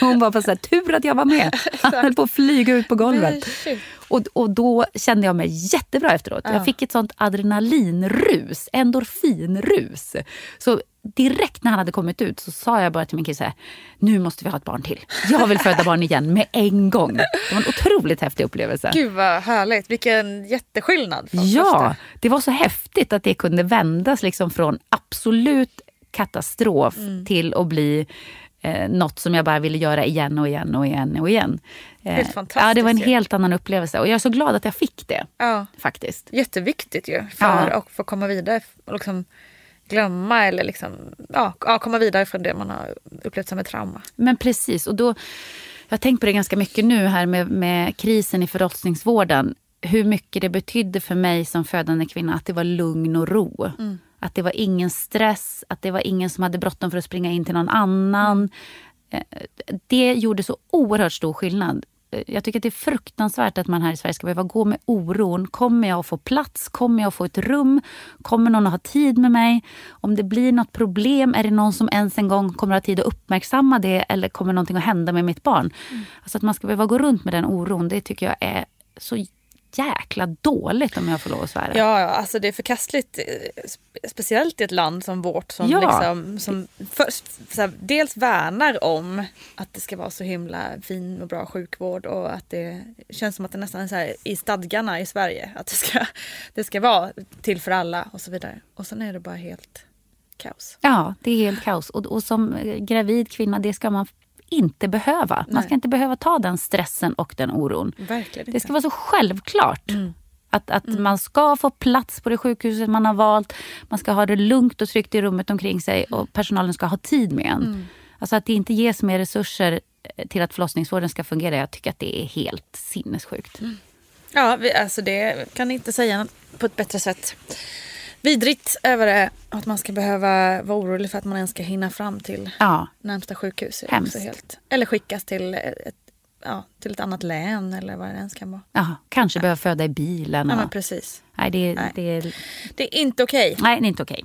[LAUGHS] Hon var bara så här, tur att jag var med. [LAUGHS] Han höll på att flyga ut på golvet. Och, och då kände jag mig jättebra efteråt. Jag fick ett sånt adrenalinrus, endorfinrus. Så direkt när han hade kommit ut så sa jag bara till min kille så här, nu måste vi ha ett barn till. Jag vill föda barn igen med en gång. Det var en otroligt häftig upplevelse. Gud vad härligt. Vilken jätteskillnad. Ja, första. det var så häftigt att det kunde vändas liksom från absolut katastrof Mm. till att bli eh, något som jag bara ville göra igen och igen och igen och igen. Eh, Helt fantastiskt Ja, det var en helt annan upplevelse och jag är så glad att jag fick det Ja. faktiskt. Jätteviktigt ju. För Ja. att få komma vidare och liksom glömma eller liksom, ja, komma vidare från det man har upplevt som ett trauma. Men precis, och då, jag har tänkt på det ganska mycket nu här med, med krisen i förlossningsvården. Hur mycket det betydde för mig som födande kvinna att det var lugn och ro. Att det var ingen stress, att det var ingen som hade bråttom för att springa in till någon annan. Eh, Det gjorde så oerhört stor skillnad. Eh, Jag tycker att det är fruktansvärt att man här i Sverige ska behöva gå med oron. Kommer jag att få plats? Kommer jag att få ett rum? Kommer någon att ha tid med mig? Om det blir något problem, är det någon som ens en gång kommer att ha tid att uppmärksamma det? Eller kommer någonting att hända med mitt barn? Alltså att man ska behöva gå runt med den oron, det tycker jag är så jäkla dåligt om jag får lov att svära. Ja, ja, alltså det är förkastligt. eh, spe- Speciellt i ett land som vårt som, Ja. liksom, som så här, dels värnar om att det ska vara så himla fin och bra sjukvård och att det känns som att det nästan är så här i stadgarna i Sverige att det ska, [LAUGHS] det ska vara till för alla och så vidare. Och sen är det bara helt kaos. Ja, det är helt kaos. Och, och som eh, gravid kvinna, det ska man inte behöva. Man Nej. ska inte behöva ta den stressen och den oron. Verkligen Det ska vara så självklart. Mm. Att, att man ska få plats på det sjukhuset man har valt. Man ska ha det lugnt och tryggt i rummet omkring sig och personalen ska ha tid med en. Mm. Alltså att det inte ges mer resurser eh, till att förlossningsvården ska fungera. Jag tycker att det är helt sinnessjukt. Mm. Ja, vi, alltså det kan inte säga på ett bättre sätt. Vidrigt över det att man ska behöva vara orolig för att man ens ska hinna fram till Ja, närmsta sjukhus. helt, eller skickas till ett, ja, till ett annat län eller vad det ens kan vara. ja kanske behöva föda i bilen. Ja, men precis. nej, det, Nej. Det, är- Det är inte okej. nej, det är inte okej.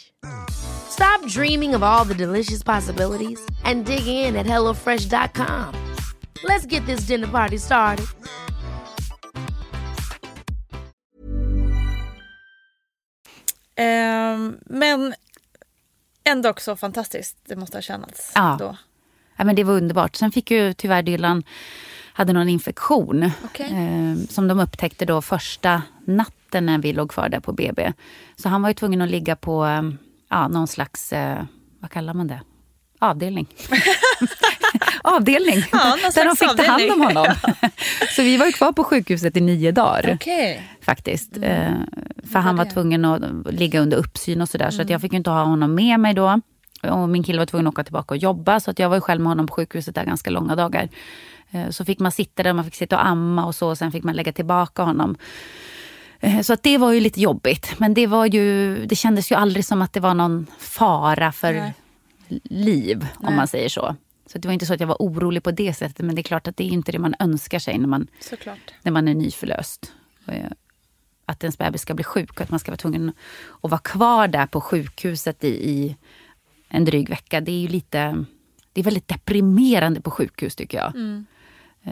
Stop dreaming of all the delicious possibilities and dig in at hellofresh.com. Let's get this dinner party started. Ehm, men ändå också fantastiskt, det måste ha känts Ja. då. Ja, men det var underbart. Sen fick ju tyvärr Dylan hade någon infektion Okej. eh, som de upptäckte då första natten när vi låg kvar där på BB. Så han var ju tvungen att ligga på eh, ja, någon slags, eh, vad kallar man det? Avdelning. [LAUGHS] avdelning. Ja, där de fick ta hand om honom. [LAUGHS] Så vi var ju kvar på sjukhuset i nio dagar Okej. faktiskt. Eh, för han var tvungen att ligga under uppsyn och sådär. Så att jag fick inte ha honom med mig då. Och min kille var tvungen att åka tillbaka och jobba. Så att jag var ju själv med honom på sjukhuset där ganska långa dagar. Eh, så fick man sitta där, man fick sitta och amma och så. Och sen fick man lägga tillbaka honom. Eh, Så att det var ju lite jobbigt. Men det, var ju, det kändes ju aldrig som att det var någon fara för Nej. liv, om man säger så. Så det var inte så att jag var orolig på det sättet. Men det är klart att det är inte det man önskar sig när man Såklart. när man är nyförlöst. Eh, Att ens bebis ska bli sjuk och att man ska vara tvungen att vara kvar där på sjukhuset i, i en dryg vecka. Det är ju lite, det är väldigt deprimerande på sjukhus tycker jag. Eh,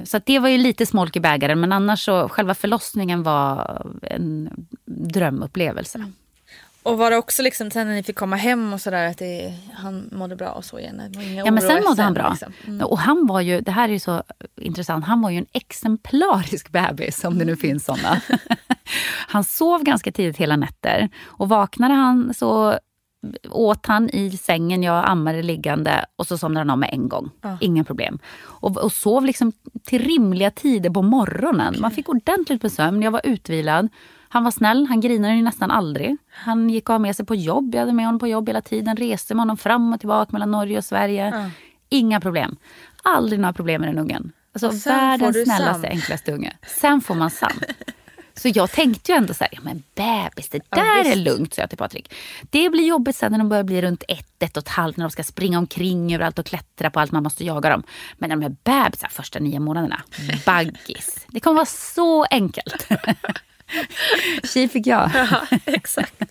Så att det var ju lite smolk i bägaren men annars så själva förlossningen var en drömupplevelse. Och var det också liksom sen när ni fick komma hem och sådär att det, han mådde bra och så igen? Ja men sen mådde han bra. liksom. Mm. Och han var ju, det här är ju så intressant, han var ju en exemplarisk bebis om det nu finns sådana. [LAUGHS] han sov ganska tidigt hela nätter och vaknade han så åt han i sängen, jag ammade liggande och så somnade han om med en gång. Inga problem. Och, och sov liksom till rimliga tider på morgonen. Man fick ordentligt med sömn, jag var utvilad. Han var snäll, han grinade ju nästan aldrig. Han gick ha med sig på jobb, jag hade med honom på jobb hela tiden. Reste med honom fram och tillbaka mellan Norge och Sverige. Inga problem. Aldrig några problem med den ungen. Alltså världens snällaste, Sam. enklaste unge. Sen får man Sam. [LAUGHS] Så jag tänkte ju ändå så här, ja, men bebis, det där är lugnt, sa jag till Patrik. Det blir jobbigt sen när de börjar bli runt ett, ett och ett halvt, när de ska springa omkring överallt och klättra på allt, man måste jaga dem. Men när de är bebisar första nio månaderna, baggis. Det kommer vara så enkelt. [LAUGHS] Tji fick jag. Exakt.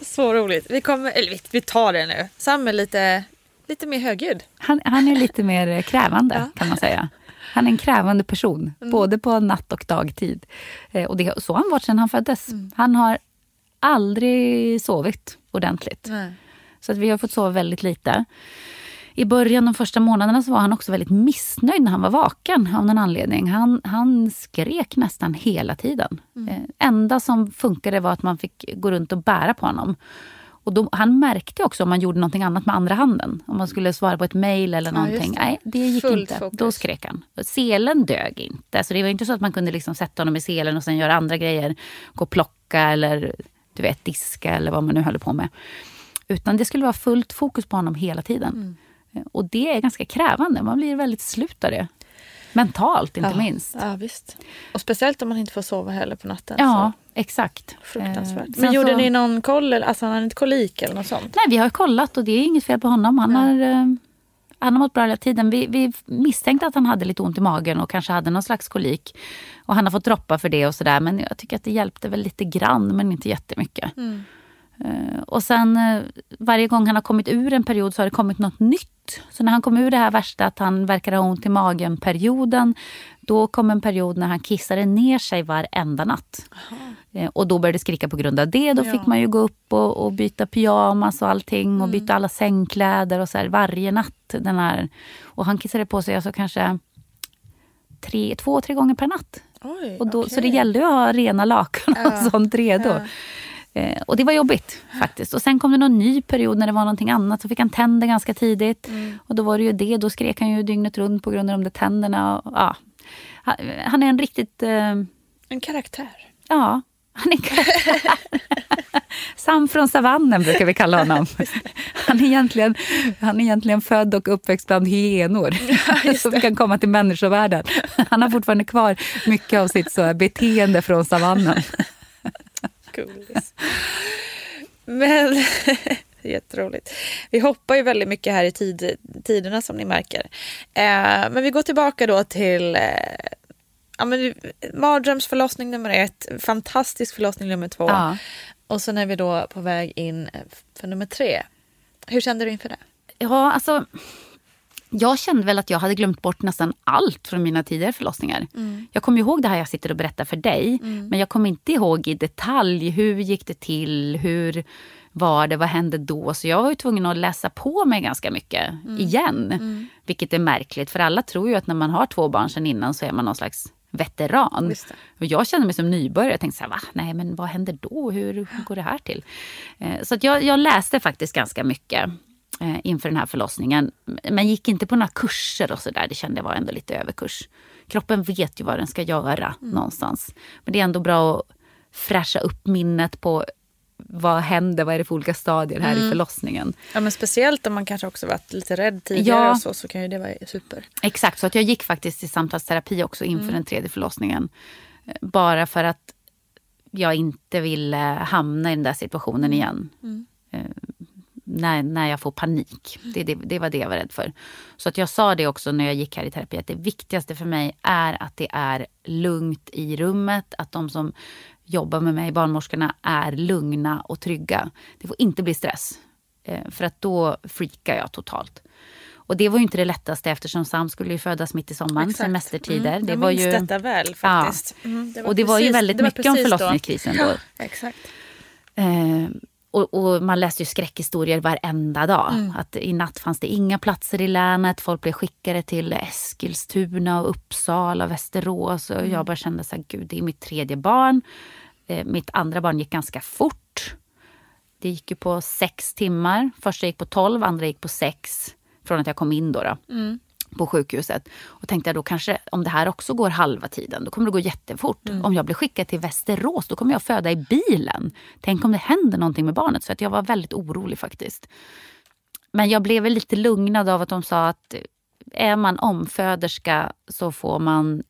så roligt. Vi, kommer, eller vi, tar det nu. Sam är lite, lite mer högljudd. Han, han är lite mer krävande kan man säga. Han är en krävande person, både på natt och dagtid. Eh, och det, så har han varit sedan han föddes. Han har aldrig sovit ordentligt. Så att vi har fått sova väldigt lite. I början, de första månaderna, så var han också väldigt missnöjd när han var vaken av någon anledning. Han, han skrek nästan hela tiden. Eh, enda som funkade var att man fick gå runt och bära på honom. Och då, han märkte också om man gjorde någonting annat med andra handen. Om man skulle svara på ett mejl eller Ja, någonting. det. Nej, det gick Fullt inte. fokus. Då skrek han. Selen dög inte. Så det var inte så att man kunde liksom sätta honom i selen och sen göra andra grejer. Gå och plocka eller du vet, diska eller vad man nu håller på med. Utan det skulle vara fullt fokus på honom hela tiden. Mm. Och det är ganska krävande. Man blir väldigt slut av det. Mentalt inte ja. minst. Ja, visst. Och speciellt om man inte får sova heller på natten. Ja, exakt. Fruktansvärt. Eh, Men gjorde så- ni någon koll? Alltså han hade inte kolik eller något sånt? Nej, vi har kollat och det är inget fel på honom. Han, har, eh, han har mått bra hela tiden. Vi, vi misstänkte att han hade lite ont i magen och kanske hade någon slags kolik. Och han har fått droppa för det och sådär. Men jag tycker att det hjälpte väl lite grann, men inte jättemycket. Eh, och sen eh, varje gång han har kommit ur en period så har det kommit något nytt. Så när han kom ur det här värsta att han verkar ha ont i magen-perioden. Då kom en period när han kissade ner sig varenda natt. Eh, Och då började det skrika på grund av det. Då fick man ju gå upp och, och byta pyjamas och allting. Och byta alla sängkläder och så här varje natt. Den här. Och han kissade på sig alltså kanske tre, två, tre gånger per natt. Oj, Och då, okej. Så det gällde ju att ha rena lakan och sånt redo. Eh, och det var jobbigt faktiskt. Och sen kom det någon ny period när det var någonting annat. Så fick han tänder ganska tidigt. Mm. Och då var det ju det. Då skrek han ju dygnet runt på grund av de där tänderna. Och, ja. Han- är en riktigt... Eh, En karaktär. ja, han är en karaktär. [LAUGHS] Sam från savannen brukar vi kalla honom. [LAUGHS] Han är egentligen, han är egentligen född och uppväxt bland hyenor. [LAUGHS] så vi kan komma till människovärlden. Han har fortfarande kvar mycket av sitt så beteende från savannen. Gullis. Men [LAUGHS] jätteroligt. Vi hoppar ju väldigt mycket här i tid, tiderna som ni märker. Eh, men vi går tillbaka då till eh, ja, men, mardrömsförlossning nummer ett, fantastisk förlossning nummer två. Ja. Och sen är vi då på väg in för nummer tre. Hur kände du inför det? Ja, alltså jag kände väl att jag hade glömt bort nästan allt från mina tidigare förlossningar. Mm. Jag kommer ihåg det här jag sitter och berättar för dig. Mm. Men jag kommer inte ihåg i detalj hur gick det till, hur var det, vad hände då? Så jag var tvungen att läsa på mig ganska mycket mm. igen. Mm. Vilket är märkligt för alla tror ju att när man har två barn sedan innan så är man någon slags veteran. Och jag kände mig som nybörjare. Jag tänkte så här, va? Nej, men vad händer då? Hur, hur går det här till? Eh, så jag, jag läste faktiskt ganska mycket eh, inför den här förlossningen. Men gick inte på några kurser och sådär. Det kände jag var ändå lite överkurs. Kroppen vet ju vad den ska göra mm. någonstans. Men det är ändå bra att fräscha upp minnet på vad händer, vad är det för olika stadier här mm. i förlossningen. Ja men speciellt om man kanske också varit lite rädd tidigare ja. så, så kan ju det vara super. Exakt, så att jag gick faktiskt i samtalsterapi också inför mm. den tredje förlossningen. Bara för att jag inte ville hamna i den där situationen mm. igen. Mm. När, när jag får panik. Det, det, det, var det jag var rädd för. Så att jag sa det också när jag gick här i terapi att det viktigaste för mig är att det är lugnt i rummet. Att de som jobbar med mig, barnmorskorna, är lugna och trygga. Det får inte bli stress. Eh, för att då freakar jag totalt. Och det var ju inte det lättaste eftersom Sam skulle ju födas mitt i sommaren, Exakt. semestertider. Mm, det jag var minns ju, detta väl faktiskt. Ja. Mm, det och det precis, var ju väldigt mycket om förlossningskrisen då. då. Exakt. Eh, och, och, man läste ju skräckhistorier varenda dag. Mm. Att I natt fanns det inga platser i länet. Folk blev skickade till Eskilstuna, och Uppsala, Västerås. Och mm. Jag bara kände så här, gud det är mitt tredje barn. Eh, mitt andra barn gick ganska fort. Det gick ju på sex timmar. Första gick på tolv, andra gick på sex. Från att jag kom in då. då. Mm på sjukhuset. Och tänkte jag då kanske om det här också går halva tiden, då kommer det gå jättefort. Mm. Om jag blir skickad till Västerås, då kommer jag föda i bilen. Tänk om det händer någonting med barnet. Så att jag var väldigt orolig faktiskt. Men jag blev lite lugnad av att de sa att är man omföderska så får man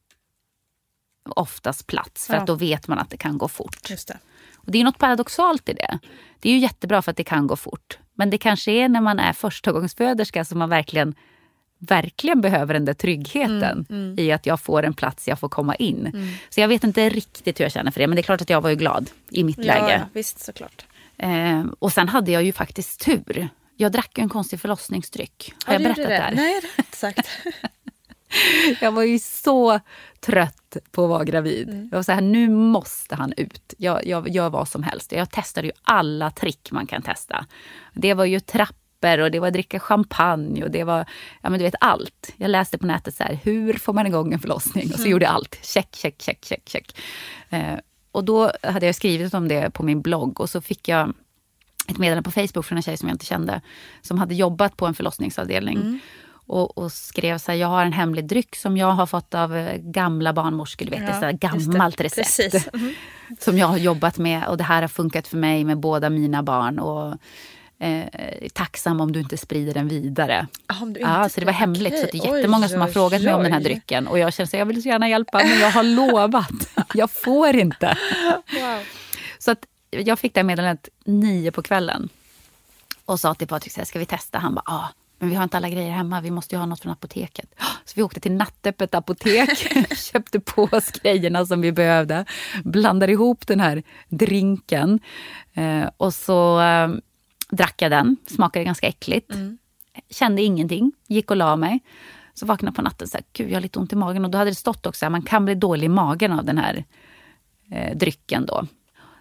oftast plats. För ja. att då vet man att det kan gå fort. Det. Och det är något paradoxalt i det. Det är ju jättebra för att det kan gå fort. Men det kanske är när man är förstagångsföderska som man verkligen verkligen behöver den där tryggheten mm, mm. i att jag får en plats, jag får komma in. Mm. Så jag vet inte riktigt hur jag känner för det, men det är klart att jag var ju glad i mitt ja, läge. Ja, visst såklart. Eh, och sen hade jag ju faktiskt tur. Jag drack en konstig förlossningsdryck. Har ja, jag berättat det? Här? Nej, det har inte sagt. [LAUGHS] jag var ju så trött på att vara gravid. Mm. Jag var så här, nu måste han ut. Jag, jag gör vad som helst. Jag testade ju alla trick man kan testa. Det var ju trapp papper och det var dricka champagne och det var ja, men du vet allt. Jag läste på nätet så här, hur får man igång en förlossning? Och så mm. gjorde jag allt. Check, check, check, check, check. Eh, och då hade jag skrivit om det på min blogg och så fick jag ett meddelande på Facebook från en tjej som jag inte kände. Som hade jobbat på en förlossningsavdelning. Mm. Och, och, skrev så här, jag har en hemlig dryck som jag har fått av eh, gamla barnmorskor. Du vet, ja, det så gammalt recept. Mm. Som jag har jobbat med och det här har funkat för mig med båda mina barn. Och eh, tacksam om du inte sprider den vidare. Ah, inte, ja, så det var hemligt. Okay. Så det är jättemånga oj, som har frågat oj. mig om den här drycken. Och jag känner att jag vill så gärna hjälpa, men jag har [LAUGHS] lovat. jag får inte. Wow. Så att jag fick det meddelandet nio på kvällen. Och sa till Patrik, ska vi testa? Han bara, ja. Men vi har inte alla grejer hemma, vi måste ju ha något från apoteket. [GASPS] Så vi åkte till nattöppet apotek, [LAUGHS] köpte på oss grejerna som vi behövde. Blandade ihop den här drinken. Eh, och så eh, drack jag den, smakade ganska äckligt. Mm. Kände ingenting, gick och la mig. Så vaknade jag på natten och här, gud jag har lite ont i magen. Och då hade det stått också att man kan bli dålig i magen av den här eh, drycken då.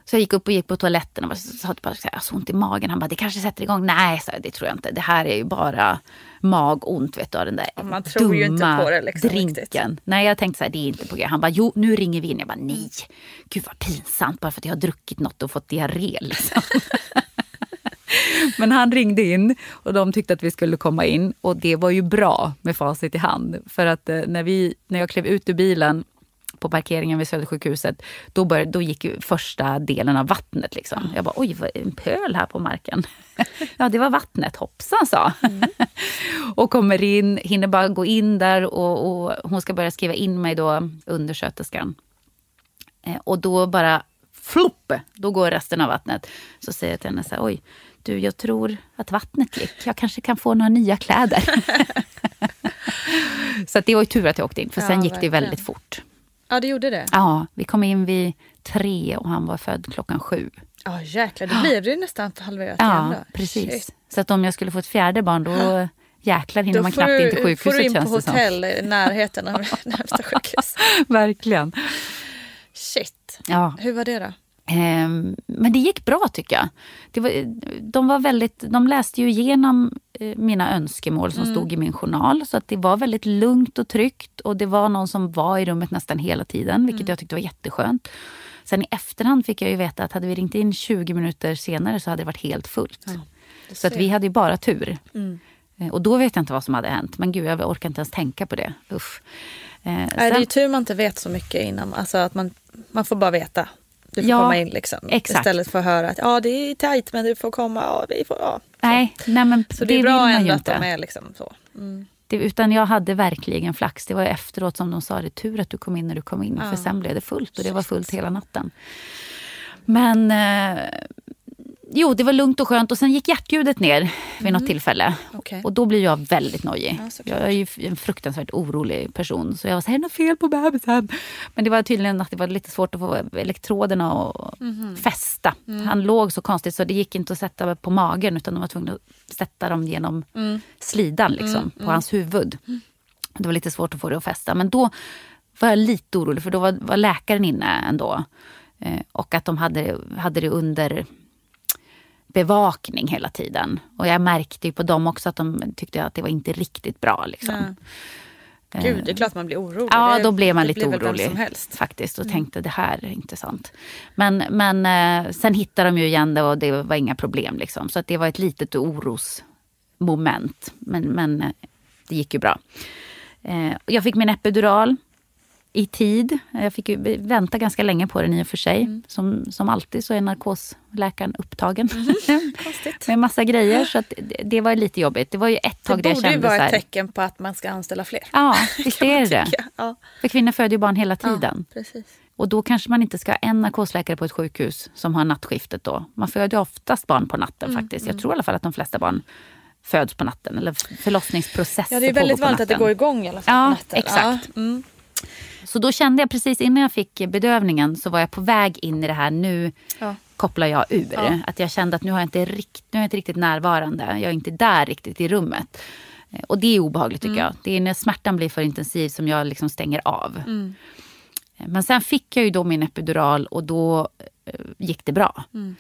Så jag gick upp och gick på toaletten och sa till Patrik, jag har så ont i magen. Han bara, det kanske sätter igång. Nej, så det tror jag inte. Det här är ju bara magont vet du, av den där Man tror dumma ju inte på det liksom, drinken. Riktigt. Nej, jag tänkte så här, det är inte på g. Han bara, jo nu ringer vi in. Jag bara, nej, gud vad pinsamt bara för att jag har druckit något och fått diarré liksom. [LAUGHS] [LAUGHS] Men han ringde in och de tyckte att vi skulle komma in. Och det var ju bra med facit i hand. För att eh, när, vi, när jag klev ut ur bilen på parkeringen vid Södersjukhuset, då, började, då gick första delen av vattnet. Liksom. Jag bara, oj, vad är en pöl här på marken? [LAUGHS] ja, det var vattnet, hoppsan sa. Mm. [LAUGHS] och kommer in, hinner bara gå in där och, och, hon ska börja skriva in mig då, undersköterskan. Eh, och då bara flopp, då går resten av vattnet. Så säger jag till henne så här, oj, du, jag tror att vattnet gick. Jag kanske kan få några nya kläder. [LAUGHS] så det var ju tur att jag åkte in, för sen ja, gick verkligen. det väldigt fort. Ja, det gjorde det? Ja, vi kom in vid tre och han var född klockan sju. Ja jäklar, då blir det ju nästan halverat Ja, då. precis. Shit. Så att om jag skulle få ett fjärde barn då [LAUGHS] jäklar hinner Då man knappt du, in till sjukhuset får du in på hotell i närheten av [LAUGHS] närmsta sjukhus. Verkligen. Shit. Ja. Hur var det då? Ehm, men det gick bra tycker jag. Det var, de, var väldigt, de läste ju igenom eh, mina önskemål som stod i min journal. Så att det var väldigt lugnt och tryggt. Och det var någon som var i rummet nästan hela tiden. Vilket jag tyckte var jätteskönt. Sen i efterhand fick jag ju veta att hade vi ringt in 20 minuter senare så hade det varit helt fullt. så att vi hade ju bara tur. Eh, Och då vet jag inte vad som hade hänt. Men gud, jag orkar inte ens tänka på det. Usch. Eh, Nej, det är sen- ju tur man inte vet så mycket innan. Alltså att man, man får bara veta. Du får Ja, komma in liksom. exakt. Istället för att höra att ja, det är tajt men du får komma. Ja, vi får, ja. nej, nej, men Så det är vill bra ändå att de är liksom så. Mm. Det, utan jag hade verkligen flax. Det var efteråt som de sa det är tur att du kom in när du kom in. För sen blev det fullt och det var fullt hela natten. Men eh, jo, det var lugnt och skönt och sen gick hjärtljudet ner vid något tillfälle. Mm. Okej. Och då blir jag väldigt nojig. Ja, jag är ju en fruktansvärt orolig person. Så jag var så här, är det något fel på bebisen? Men det var tydligen att det var lite svårt att få elektroderna att Mhm. fästa. Mm. Han låg så konstigt så det gick inte att sätta på magen utan de var tvungna att sätta dem genom Mm. slidan liksom, på hans huvud. Det var lite svårt att få det att fästa. Men då var jag lite orolig för då var, var läkaren inne ändå. Eh, och att de hade, hade det under bevakning hela tiden. Och jag märkte ju på dem också att de tyckte att det var inte riktigt bra. Liksom. Gud, det är klart man blir orolig. Ja, då blev man det lite orolig som helst. faktiskt och tänkte det här är inte sant. Men, men eh, sen hittade de ju igen det och det var inga problem. Liksom. Så att det var ett litet orosmoment. Men, men eh, det gick ju bra. Eh, jag fick min epidural i tid. Jag fick vänta ganska länge på den i och för sig. Mm. Som, som alltid så är narkosläkaren upptagen. [LAUGHS] Konstigt. [LAUGHS] med massa grejer. Så att det, det var lite jobbigt. Det var ju ett tag Det där jag borde ju kände vara ett tecken på att man ska anställa fler. Ja, [LAUGHS] visst är det det. Ja, För kvinnor föder ju barn hela tiden. precis. Och då kanske man inte ska ha en narkosläkare på ett sjukhus som har nattskiftet då. Man föder ju oftast barn på natten Mm, faktiskt. Jag tror i alla fall att de flesta barn föds på natten. Eller förlossningsprocesser Ja, det är väldigt vanligt att det går igång i alla fall Ja, på natten. exakt. Ja, mm. Så då kände jag precis innan jag fick bedövningen så var jag på väg in i det här. Nu Ja. kopplar jag ur. Ja. Att jag kände att nu, har jag inte rikt, nu är jag inte riktigt närvarande. Jag är inte där riktigt i rummet. Eh, Och det är obehagligt Mm. tycker jag. Det är när smärtan blir för intensiv som jag liksom stänger av. Mm. Eh, Men sen fick jag ju då min epidural och då eh, gick det bra. Mm.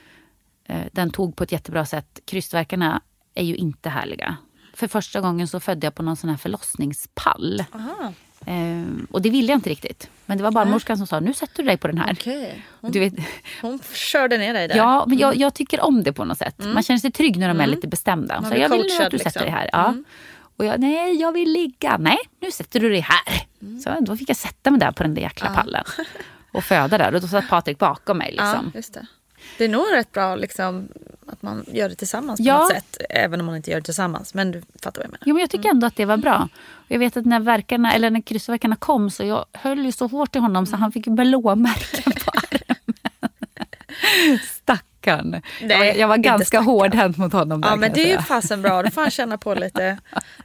Den tog på ett jättebra sätt. Krystvärkarna är ju inte härliga. För första gången så födde jag på någon sån här förlossningspall. Aha, Eh, och det ville jag inte riktigt. Men det var barnmorskan som sa, nu sätter du dig på den här. okej. Hon, Du vet, hon körde ner dig där. ja, men jag, jag tycker om det på något sätt. Man känner sig trygg när de är lite bestämda. Man Så jag vill nu att du sätter liksom. dig här. Ja. Och jag, nej, jag vill ligga. Nej, nu sätter du dig här. Så då fick jag sätta mig där på den där jäkla pallen. Och föda där. Och då satt Patrik bakom mig. Ja, Liksom. just det. Är nog rätt bra liksom, att man gör det tillsammans på Ja. något sätt. Även om man inte gör det tillsammans. Men du fattar vad jag menar. Jo, men jag tycker ändå att det var bra. Och jag vet att när, verkarna, eller när krystvärkarna kom så jag höll ju så hårt i honom så han fick blåmärken på armen. [LAUGHS] Stackarn. jag var, jag var ganska hårdhänt mot honom. Där, Ja men jag det är ju fasen bra. Då får han känna på lite.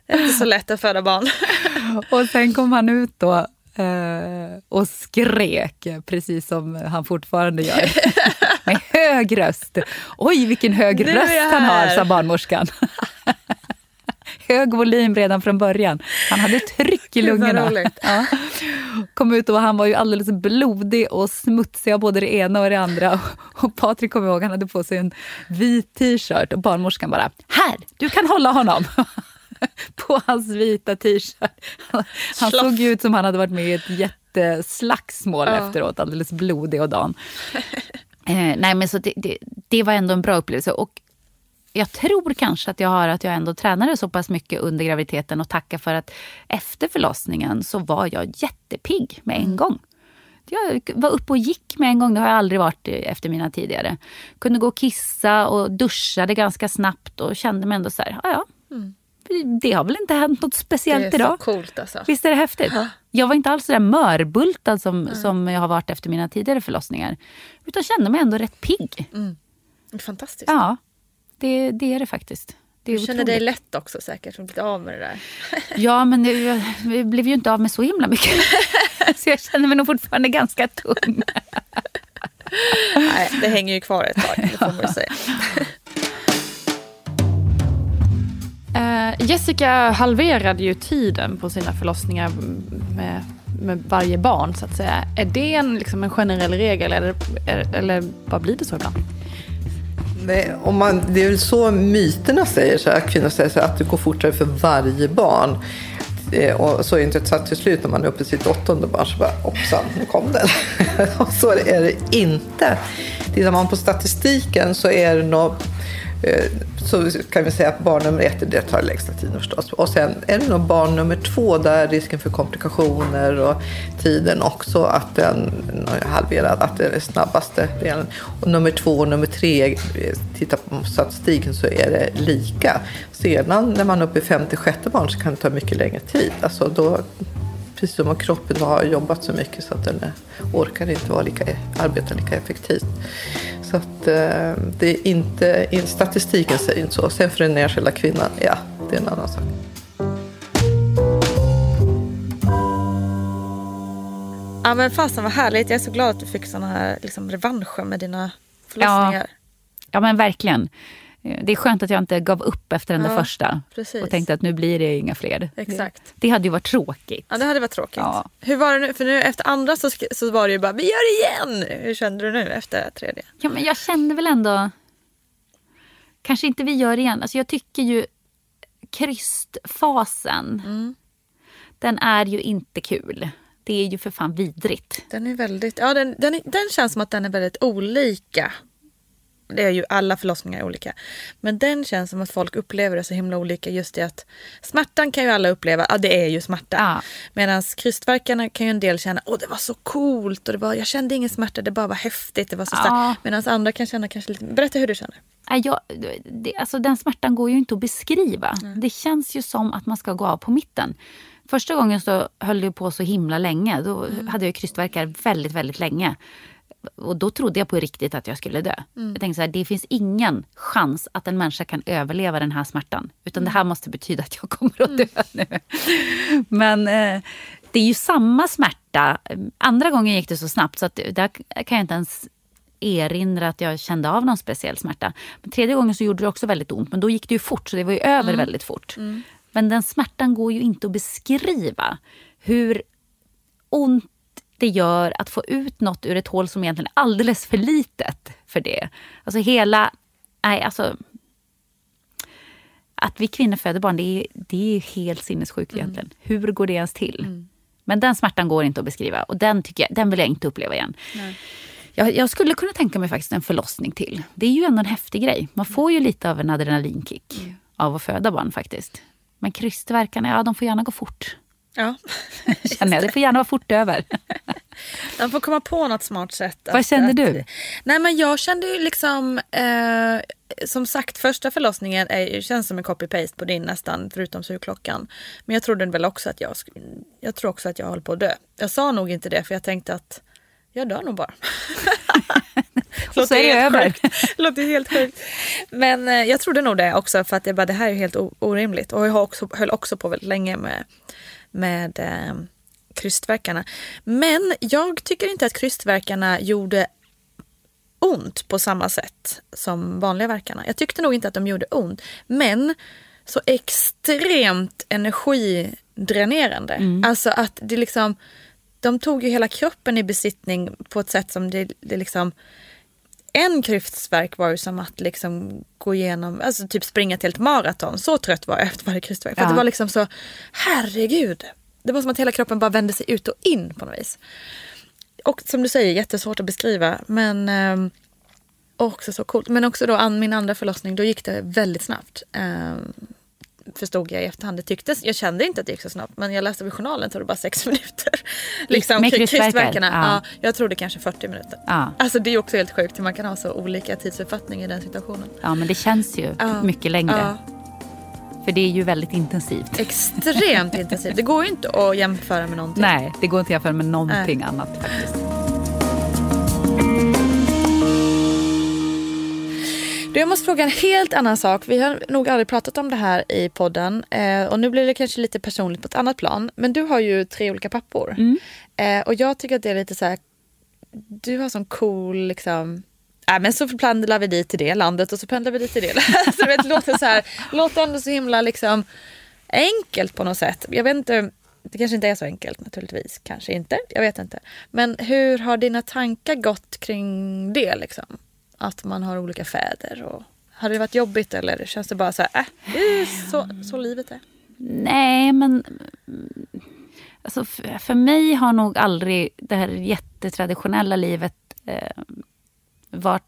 Det är inte så lätt att föda barn. [LAUGHS] Och sen kom han ut då eh, och skrek, precis som han fortfarande gör. [LAUGHS] Hög röst. Oj, vilken hög röst han har, sa barnmorskan. [LAUGHS] hög volym redan från början. Han hade tryck i lungorna. Ja. Kom ut och han var ju alldeles blodig och smutsig av både det ena och det andra. Och Patrik kom ihåg, han hade på sig en vit t-shirt och barnmorskan bara, här, du kan hålla honom. [LAUGHS] på hans vita t-shirt. Han Sloff. såg ut som han hade varit med i ett jätteslagsmål Ja. efteråt, alldeles blodig och dan. Eh, nej men så det, det, det var ändå en bra upplevelse. Och jag tror kanske att jag har att jag ändå tränade så pass mycket under graviditeten och tacka för att efter förlossningen så var jag jättepigg med en gång. Jag var uppe och gick med en gång, det har jag aldrig varit efter mina tidigare. Kunde gå och kissa och duschade ganska snabbt och kände mig ändå så här, ja ja. Det har väl inte hänt något Det speciellt är så idag. coolt alltså. Visst är det häftigt? Jag var inte alls så där mörbultad som, som jag har varit efter mina tidigare förlossningar. Utan kände mig ändå rätt pigg. Är Fantastiskt. Ja, det, det är det faktiskt. Det Du känner dig lätt också säkert. Och blivit av med det där. [LAUGHS] Ja, men jag, jag blev ju inte av med så himla mycket. [LAUGHS] så jag känner mig nog fortfarande ganska tung. [LAUGHS] Nej, det hänger ju kvar ett tag, det får man ju säga. Eh, Jessica halverade ju tiden på sina förlossningar med, med varje barn så att säga. Är det en, liksom en generell regel eller, eller vad blir det så ibland? Nej, om man, det är väl så myterna säger, så här, kvinnor säger så här, att det går fortare för varje barn. Eh, och så är det inte så till slut när man är uppe i sitt åttonde barn så bara hoppsan, nu kom den. [LAUGHS] och så är det inte. Tittar man på statistiken så är det nog Eh, så kan vi säga att barn nummer ett det tar längsta tiden förstås. Och sen är det nog barn nummer två där risken för komplikationer och tiden också att den halverad, att det är den snabbaste delen. Och nummer två och nummer tre, eh, tittar på statistiken så är det lika. Sedan när man är uppe i femte, sjätte barn så kan det ta mycket längre tid. Alltså då, precis som om kroppen har jobbat så mycket så att den orkar inte vara lika, arbeta lika effektivt. Så att eh, det är inte, statistiken säger inte så. Sen för den enskilda kvinnan, ja, det är en annan sak. Ja men fasen vad härligt. Jag är så glad att du fick såna här liksom, revanscher med dina förlossningar. Ja, ja men verkligen. Det är skönt att jag inte gav upp efter den ja, där första precis. och tänkte att nu blir det inga fler. Exakt. Det, det hade ju varit tråkigt. Ja, det hade varit tråkigt. Ja. Hur var det nu? För nu efter andra så, så var det ju bara, vi gör det igen! Hur kände du nu efter tredje? Ja, men jag kände väl ändå, kanske inte vi gör det igen. Alltså jag tycker ju krystfasen, mm. den är ju inte kul. Det är ju för fan vidrigt. Den är väldigt, ja den, den, den känns som att den är väldigt olika det är ju alla förlossningar olika. Men den känns som att folk upplever det så himla olika. Just det att smärtan kan ju alla uppleva, ja det är ju smärta. Ja. Medan krystverkarna kan ju en del känna, åh det var så coolt och det var, jag kände ingen smärta, det bara var häftigt, det var så ja. Medan andra kan känna kanske lite, berätta hur du känner. Jag, det, alltså den smärtan går ju inte att beskriva. Mm. Det känns ju som att man ska gå av på mitten. Första gången så höll det på så himla länge. Då mm. hade jag krystverkar väldigt, väldigt länge och då trodde jag på riktigt att jag skulle dö. Mm. Jag tänkte så här, det finns ingen chans att en människa kan överleva den här smärtan. Utan mm. det här måste betyda att jag kommer att dö mm. nu. [LAUGHS] Men eh, det är ju samma smärta. Andra gången gick det så snabbt så att där kan jag inte ens erinra att jag kände av någon speciell smärta. Men tredje gången så gjorde det också väldigt ont. Men då gick det ju fort, så det var ju över mm. väldigt fort. Mm. Men den smärtan går ju inte att beskriva. Hur ont det gör att få ut något ur ett hål som egentligen är alldeles för litet för det. Alltså hela... Nej, alltså... Att vi kvinnor föder barn, det är, det är helt sinnessjukt mm. egentligen. Hur går det ens till? Mm. Men den smärtan går inte att beskriva och den, tycker jag, den vill jag inte uppleva igen. Jag, jag, skulle kunna tänka mig faktiskt en förlossning till. Det är ju ändå en häftig grej. Man får ju lite av en adrenalinkick mm. av att föda barn faktiskt. Men krystvärkarna, ja de får gärna gå fort. Ja. [LAUGHS] Känner jag. Det får gärna vara fort över. [LAUGHS] De får komma på något smart sätt. Vad kände att, du? Nej men jag kände ju liksom, eh, som sagt första förlossningen är, känns som en copy-paste på din nästan, förutom sugklockan. Men jag trodde väl också att jag, jag tror också att jag höll på att dö. Jag sa nog inte det för jag tänkte att jag dör nog bara. [LAUGHS] Och så är det över. Låter helt sjukt. Men eh, jag trodde nog det också för att jag bara, det här är helt orimligt. Och jag också, höll också på väldigt länge med med eh, krystverkarna. Men jag tycker inte att krystverkarna gjorde ont på samma sätt som vanliga verkarna. Jag tyckte nog inte att de gjorde ont. Men så extremt energidränerande. Mm. Alltså att det liksom, de tog ju hela kroppen i besittning på ett sätt som det, det liksom en krystvärk var ju som att liksom gå igenom, alltså typ springa till ett maraton. Så trött var jag efter varje krystvärk. Ja. För det var liksom så, herregud. Det var som att hela kroppen bara vände sig ut och in på något vis. Och som du säger, jättesvårt att beskriva. Men eh, också så coolt. Men också då min andra förlossning, då gick det väldigt snabbt. Eh, förstod jag i efterhand. Det tycktes, jag kände inte att det gick så snabbt men jag läste vid journalen så det bara sex [LAUGHS] minuter. liksom, med krystverkarna? Ja. ja. jag trodde kanske 40 minuter. Ja. Alltså det är också helt sjukt hur man kan ha så olika tidsuppfattning i den situationen. Ja men det känns ju ja. mycket längre. För det är ju väldigt intensivt. Extremt [LAUGHS] intensivt. Det går ju inte att jämföra med någonting. Nej, det går inte att jämföra med någonting Nej. annat faktiskt. Du, jag måste fråga en helt annan sak. Vi har nog aldrig pratat om det här i podden. Eh, och nu blir det kanske lite personligt på ett annat plan. Men du har ju tre olika pappor. Mm. Eh, och jag tycker att det är lite så här du har sån cool liksom Nej, men så pendlar vi dit till det landet och så pendlar vi dit till det. [LAUGHS] så det låter så här, låter ändå så himla liksom enkelt på något sätt. Jag vet inte, det kanske inte är så enkelt naturligtvis. Kanske inte, jag vet inte. Men hur har dina tankar gått kring det liksom? Att man har olika fäder och har det varit jobbigt eller känns det bara så här, äh, det är så, så livet är? Nej, men alltså, för, för mig har nog aldrig det här jättetraditionella livet eh, varit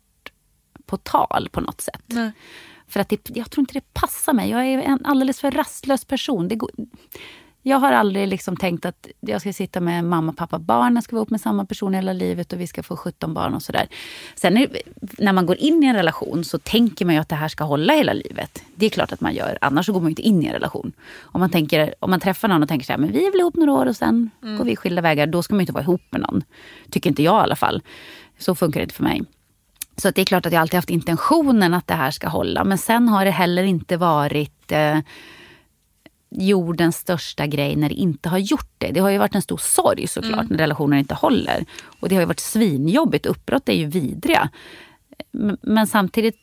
på tal på något sätt. Nej. För att det, jag tror inte det passar mig. Jag är en alldeles för rastlös person. Det går, jag har aldrig liksom tänkt att jag ska sitta med mamma, pappa, barn. Jag ska vara ihop med samma person hela livet och vi ska få 17 barn och sådär. Sen är, när man går in i en relation så tänker man ju att det här ska hålla hela livet. Det är klart att man gör. Annars så går man ju inte in i en relation. Om man, tänker, om man träffar någon och tänker så här, men vi är väl ihop några år och sen går vi skilda vägar. Då ska man ju inte vara ihop med någon. Tycker inte jag i alla fall. Så funkar det inte för mig. Så det är klart att jag alltid haft intentionen att det här ska hålla. Men sen har det heller inte varit eh, jordens största grej när det inte har gjort det. Det har ju varit en stor sorg såklart Mm. när relationer inte håller. Och det har ju varit svinjobbigt. Uppbrott är ju vidriga. Men samtidigt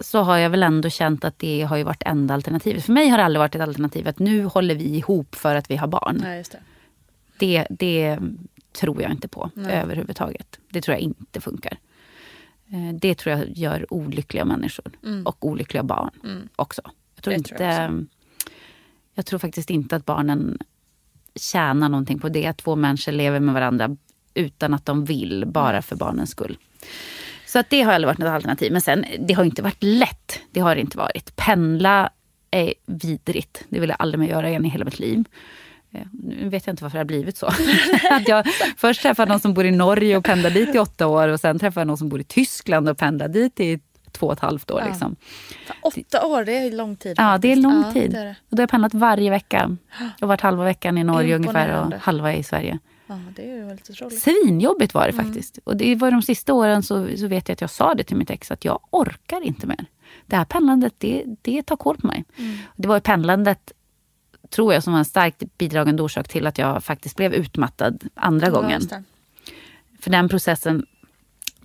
så har jag väl ändå känt att det har ju varit enda alternativet. För mig har det aldrig varit ett alternativ att nu håller vi ihop för att vi har barn. Nej, det. Det, det tror jag inte på Nej. överhuvudtaget. Det tror jag inte funkar. Eh, Det tror jag gör olyckliga människor Mm. och olyckliga barn Mm. också. Jag tror, Det inte, tror jag jag, tror faktiskt inte att barnen tjänar någonting på det. Att två människor lever med varandra utan att de vill, bara för barnens skull. Så att det har aldrig varit något alternativ. Men sen, det har inte varit lätt. Det har det inte varit. Pendla är vidrigt. Det vill jag aldrig mer göra igen i hela mitt liv. Eh, nu vet jag inte varför det har blivit så. [LAUGHS] att jag först träffar någon som bor i Norge och pendlar dit i åtta år och sen träffar jag någon som bor i Tyskland och pendlar dit i två och ett halvt år. Ja. Liksom. Åtta år, det är lång tid. Ja, det är lång Ja, tid. det är det. Och då har jag pendlat varje vecka. Och varit halva veckan i Norge ungefär och halva i Sverige. Ja, det är ju väldigt otroligt. Svinjobbigt var det Mm. faktiskt. Och det var de sista åren så, så vet jag att jag sa det till mitt ex att jag orkar inte mer. Det här pendlandet, det, det tar koll på mig. Mm. Det var pendlandet, tror jag, som var en starkt bidragande orsak till att jag faktiskt blev utmattad andra Ja, gången. För den processen,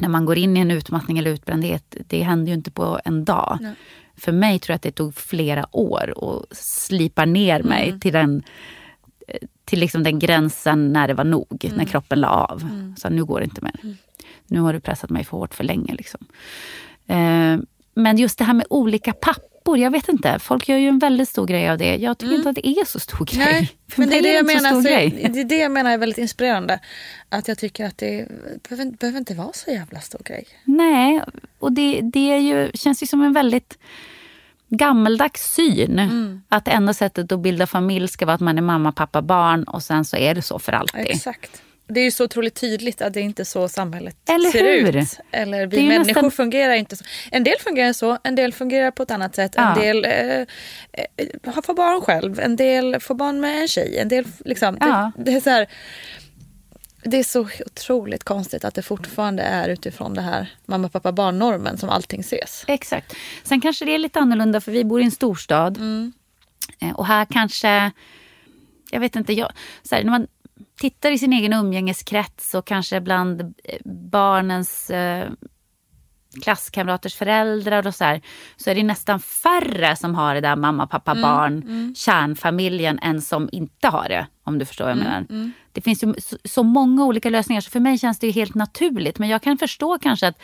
när man går in i en utmattning eller utbrändhet, det händer ju inte på en dag. Nej. För mig tror jag att det tog flera år att slipa ner mig Mm. till den eh, till liksom den gränsen när det var nog, Mm. när kroppen la av. Så nu går det inte mer. Nu har du pressat mig för hårt för länge. Liksom. Eh, men just det här med olika pappor, jag vet inte. Folk gör ju en väldigt stor grej av det. Jag tycker inte att det är så stor grej. Mm. Nej, för men det är det, jag så menar, grej. det är det jag menar är väldigt inspirerande. Att jag tycker att det behöver, behöver inte vara så jävla stor grej. Nej, och det, det är ju, känns ju som en väldigt gammeldags syn. Mm. Att enda sättet att bilda familj ska vara att man är mamma, pappa, barn och sen så är det så för alltid. Exakt. Det är ju så otroligt tydligt att det inte är så samhlet Eller ser hur? ut. Eller vi människor nästan- fungerar inte så. En del fungerar så, en del fungerar på ett annat sätt. Ja. En del eh, eh, får barn själv, en del får barn med en tjej. En del, liksom, Ja. det, det, är så här, det är så otroligt konstigt att det fortfarande är utifrån det här mamma, pappa, barn-normen som allting ses. Exakt. Sen kanske det är lite annorlunda för vi bor i en storstad. Eh, Och här kanske, jag vet inte, jag, så här, när man tittar i sin egen umgängeskrets och kanske bland eh, barnens eh, klasskamraters föräldrar och så här, så är det nästan färre som har det där mamma, pappa, barn, kärnfamiljen än som inte har det. Om du förstår vad jag menar. Det finns ju så, så många olika lösningar så för mig känns det ju helt naturligt. Men jag kan förstå kanske att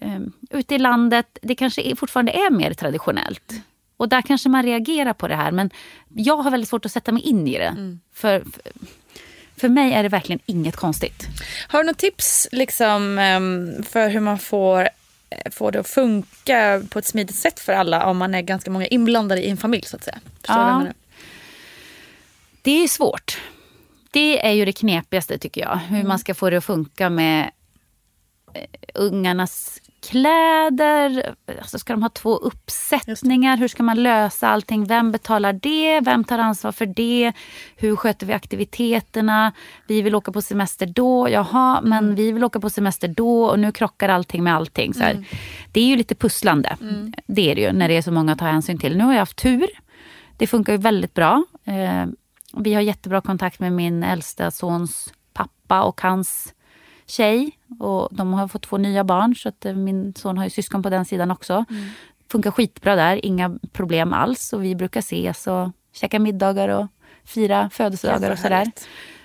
um, ute i landet, det kanske är, fortfarande är mer traditionellt. Och där kanske man reagerar på det här. Men jag har väldigt svårt att sätta mig in i det. För, för, för mig är det verkligen inget konstigt. Har du något tips liksom, ehm, för hur man får, eh, får det att funka på ett smidigt sätt för alla om man är ganska många inblandade i en familj så att säga? Förstår Ja. Det är svårt. Det är ju det knepigaste tycker jag. Hur man ska få det att funka med eh, ungarnas kläder. Alltså ska de ha två uppsättningar? Hur ska man lösa allting? Vem betalar det? Vem tar ansvar för det? Hur sköter vi aktiviteterna? Vi vill åka på semester då. Jaha, men vi vill åka på semester då och nu krockar allting med allting. Så här. Det är ju lite pusslande. Det är det ju när det är så många att ta hänsyn till. Nu har jag haft tur. Det funkar ju väldigt bra. Eh, vi har jättebra kontakt med min äldsta sons pappa och hans tjej och de har fått två nya barn så att eh, min son har ju syskon på den sidan också. Mm. Funkar skitbra där, inga problem alls och vi brukar ses och käka middagar och fira födelsedagar och sådär.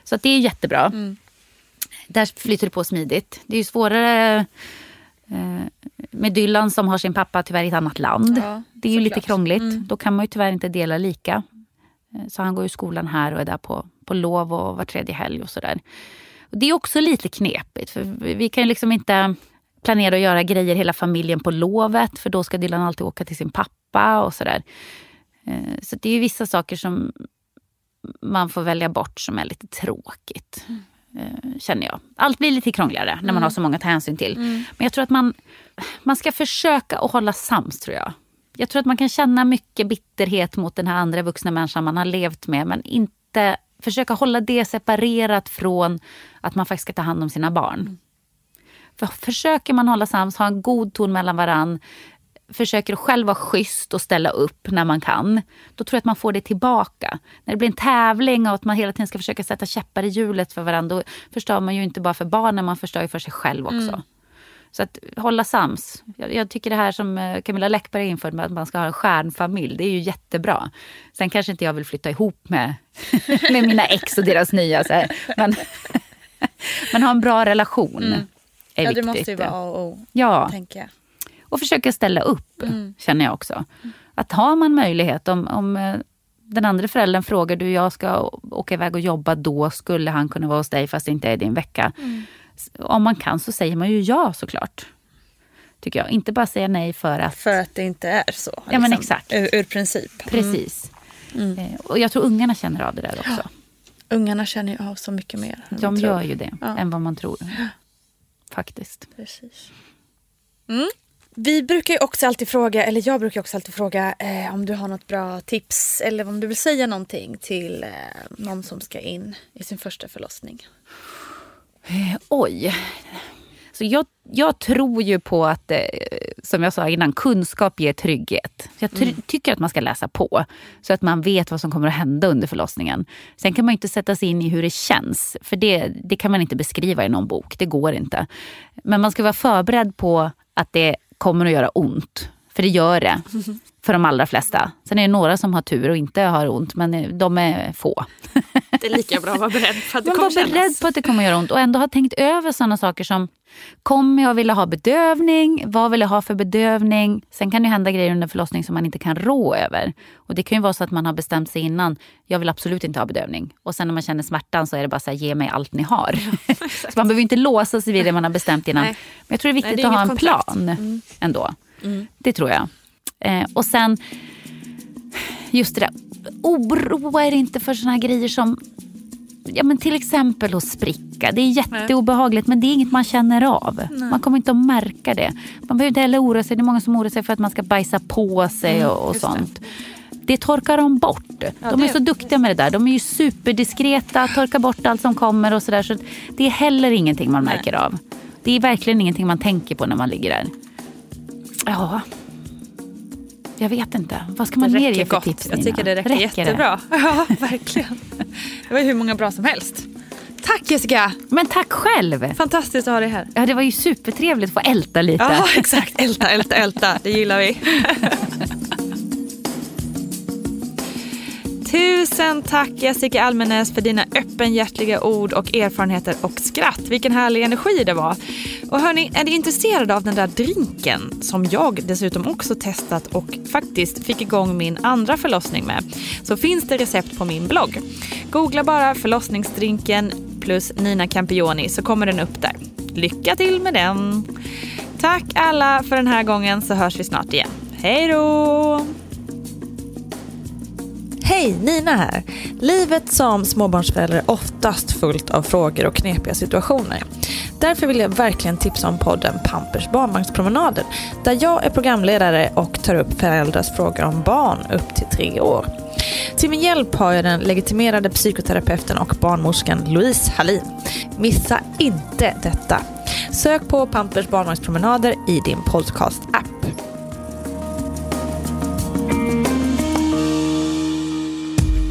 Så att det är jättebra. Mm. Där flyter det på smidigt. Det är ju svårare eh, med Dylan som har sin pappa tyvärr i ett annat land. Ja, det är ju lite såklart. krångligt. Mm. Då kan man ju tyvärr inte dela lika. Eh, Så han går i skolan här och är där på, på lov och var tredje helg och sådär. Det är också lite knepigt för vi kan liksom inte planera att göra grejer hela familjen på lovet för då ska Dylan alltid åka till sin pappa och sådär. Eh, Så det är vissa saker som man får välja bort som är lite tråkigt. eh, Känner jag. Allt blir lite krångligare när man har så många att ta hänsyn till. Men jag tror att man, man ska försöka att hålla sams tror jag. Jag tror att man kan känna mycket bitterhet mot den här andra vuxna människan man har levt med men inte försöka hålla det separerat från att man faktiskt ska ta hand om sina barn. För försöker man hålla sams, ha en god ton mellan varann, försöker själv vara schysst och ställa upp när man kan, då tror jag att man får det tillbaka. När det blir en tävling och att man hela tiden ska försöka sätta käppar i hjulet för varandra, då förstör man ju inte bara för barnen, man förstör ju för sig själv också. Mm. Så att hålla sams. Jag, jag tycker det här som eh, Camilla Läckberg infört med att man ska ha en stjärnfamilj, det är ju jättebra. Sen kanske inte jag vill flytta ihop med, [LAUGHS] med mina ex och deras nya. Så här. Men, [LAUGHS] men ha en bra relation är Mm. Ja, viktigt. det måste ju vara A och O, Ja, tänker jag. och försöka ställa upp, Mm. känner jag också. Att har man möjlighet, om, om eh, den andra föräldern frågar du jag ska åka iväg och jobba då, skulle han kunna vara hos dig fast det inte är din vecka. Mm. Om man kan så säger man ju ja såklart. Tycker jag. Inte bara säga nej för att... För att det inte är så. liksom. Ja, men exakt. Ur, ur princip. Mm. Precis. Eh, Och jag tror ungarna känner av det där också. Ungarna känner ju av så mycket mer. De tror. gör ju det, Ja. än vad man tror. [GASPS] Faktiskt. Precis. Mm. Vi brukar ju också alltid fråga, eller jag brukar också alltid fråga eh, om du har något bra tips eller om du vill säga någonting till eh, någon som ska in i sin första förlossning. Eh, Oj. Så jag, jag tror ju på att, eh, som jag sa innan, kunskap ger trygghet. Så jag try- tycker att man ska läsa på så att man vet vad som kommer att hända under förlossningen. Sen kan man inte sätta sig in i hur det känns, för det, det kan man inte beskriva i någon bok. Det går inte. Men man ska vara förberedd på att det kommer att göra ont. För det gör det. [LAUGHS] För de allra flesta. Sen är det några som har tur och inte har ont, men de är få. Det är lika bra att vara beredd på att det kommer var beredd kännas. på att det kommer göra ont och ändå ha tänkt över sådana saker som Kommer jag vilja ha bedövning? Vad vill jag ha för bedövning? Sen kan det hända grejer under förlossning som man inte kan rå över. Och det kan ju vara så att man har bestämt sig innan. Jag vill absolut inte ha bedövning. Och sen när man känner smärtan så är det bara så här, ge mig allt ni har. [LAUGHS] så man behöver inte låsa sig vid det man har bestämt innan. Nej. Men jag tror det är Nej, viktigt det är att ha en kontrakt. plan ändå. Det tror jag. Eh, och sen just det där, oroa er inte för såna här grejer som Ja, men till exempel att spricka. Det är jätteobehagligt men det är inget man känner av. Man kommer inte att märka det. Man behöver inte heller oroa sig. Det är många som oroar sig för att man ska bajsa på sig och, och just det. sånt. Det torkar de bort. de är det- så duktiga med det där. De är ju superdiskreta, torkar bort allt som kommer och sådär. Så det är heller ingenting man märker av. Det är verkligen ingenting man tänker på när man ligger där. Ja, jag vet inte. Vad ska man Det mer räcker ge för tips Jag tycker det räcker, det? jättebra. [LAUGHS] Ja, verkligen. Det var ju hur många bra som helst. Tack Jessica! Men tack själv! Fantastiskt att ha dig här. Ja, det var ju supertrevligt att få älta lite. Ja, [LAUGHS] exakt. Älta, älta, älta. Det gillar vi. [LAUGHS] Tusen tack Jessica Almenäs för dina öppenhjärtiga ord och erfarenheter och skratt. Vilken härlig energi det var. Och hörni, är ni intresserade av den där drinken som jag dessutom också testat och faktiskt fick igång min andra förlossning med så finns det recept på min blogg. Googla bara förlossningsdrinken plus Nina Campioni så kommer den upp där. Lycka till med den! Tack alla för den här gången så hörs vi snart igen. Hej då! Hej, Nina här. Livet som småbarnsförälder är oftast fullt av frågor och knepiga situationer. Därför vill jag verkligen tipsa om podden Pampers barnvagnspromenader där jag är programledare och tar upp föräldrars frågor om barn upp till tre år. Till min hjälp har jag den legitimerade psykoterapeuten och barnmorskan Louise Hallin. Missa inte detta. Sök på Pampers barnvagnspromenader i din podcast-app.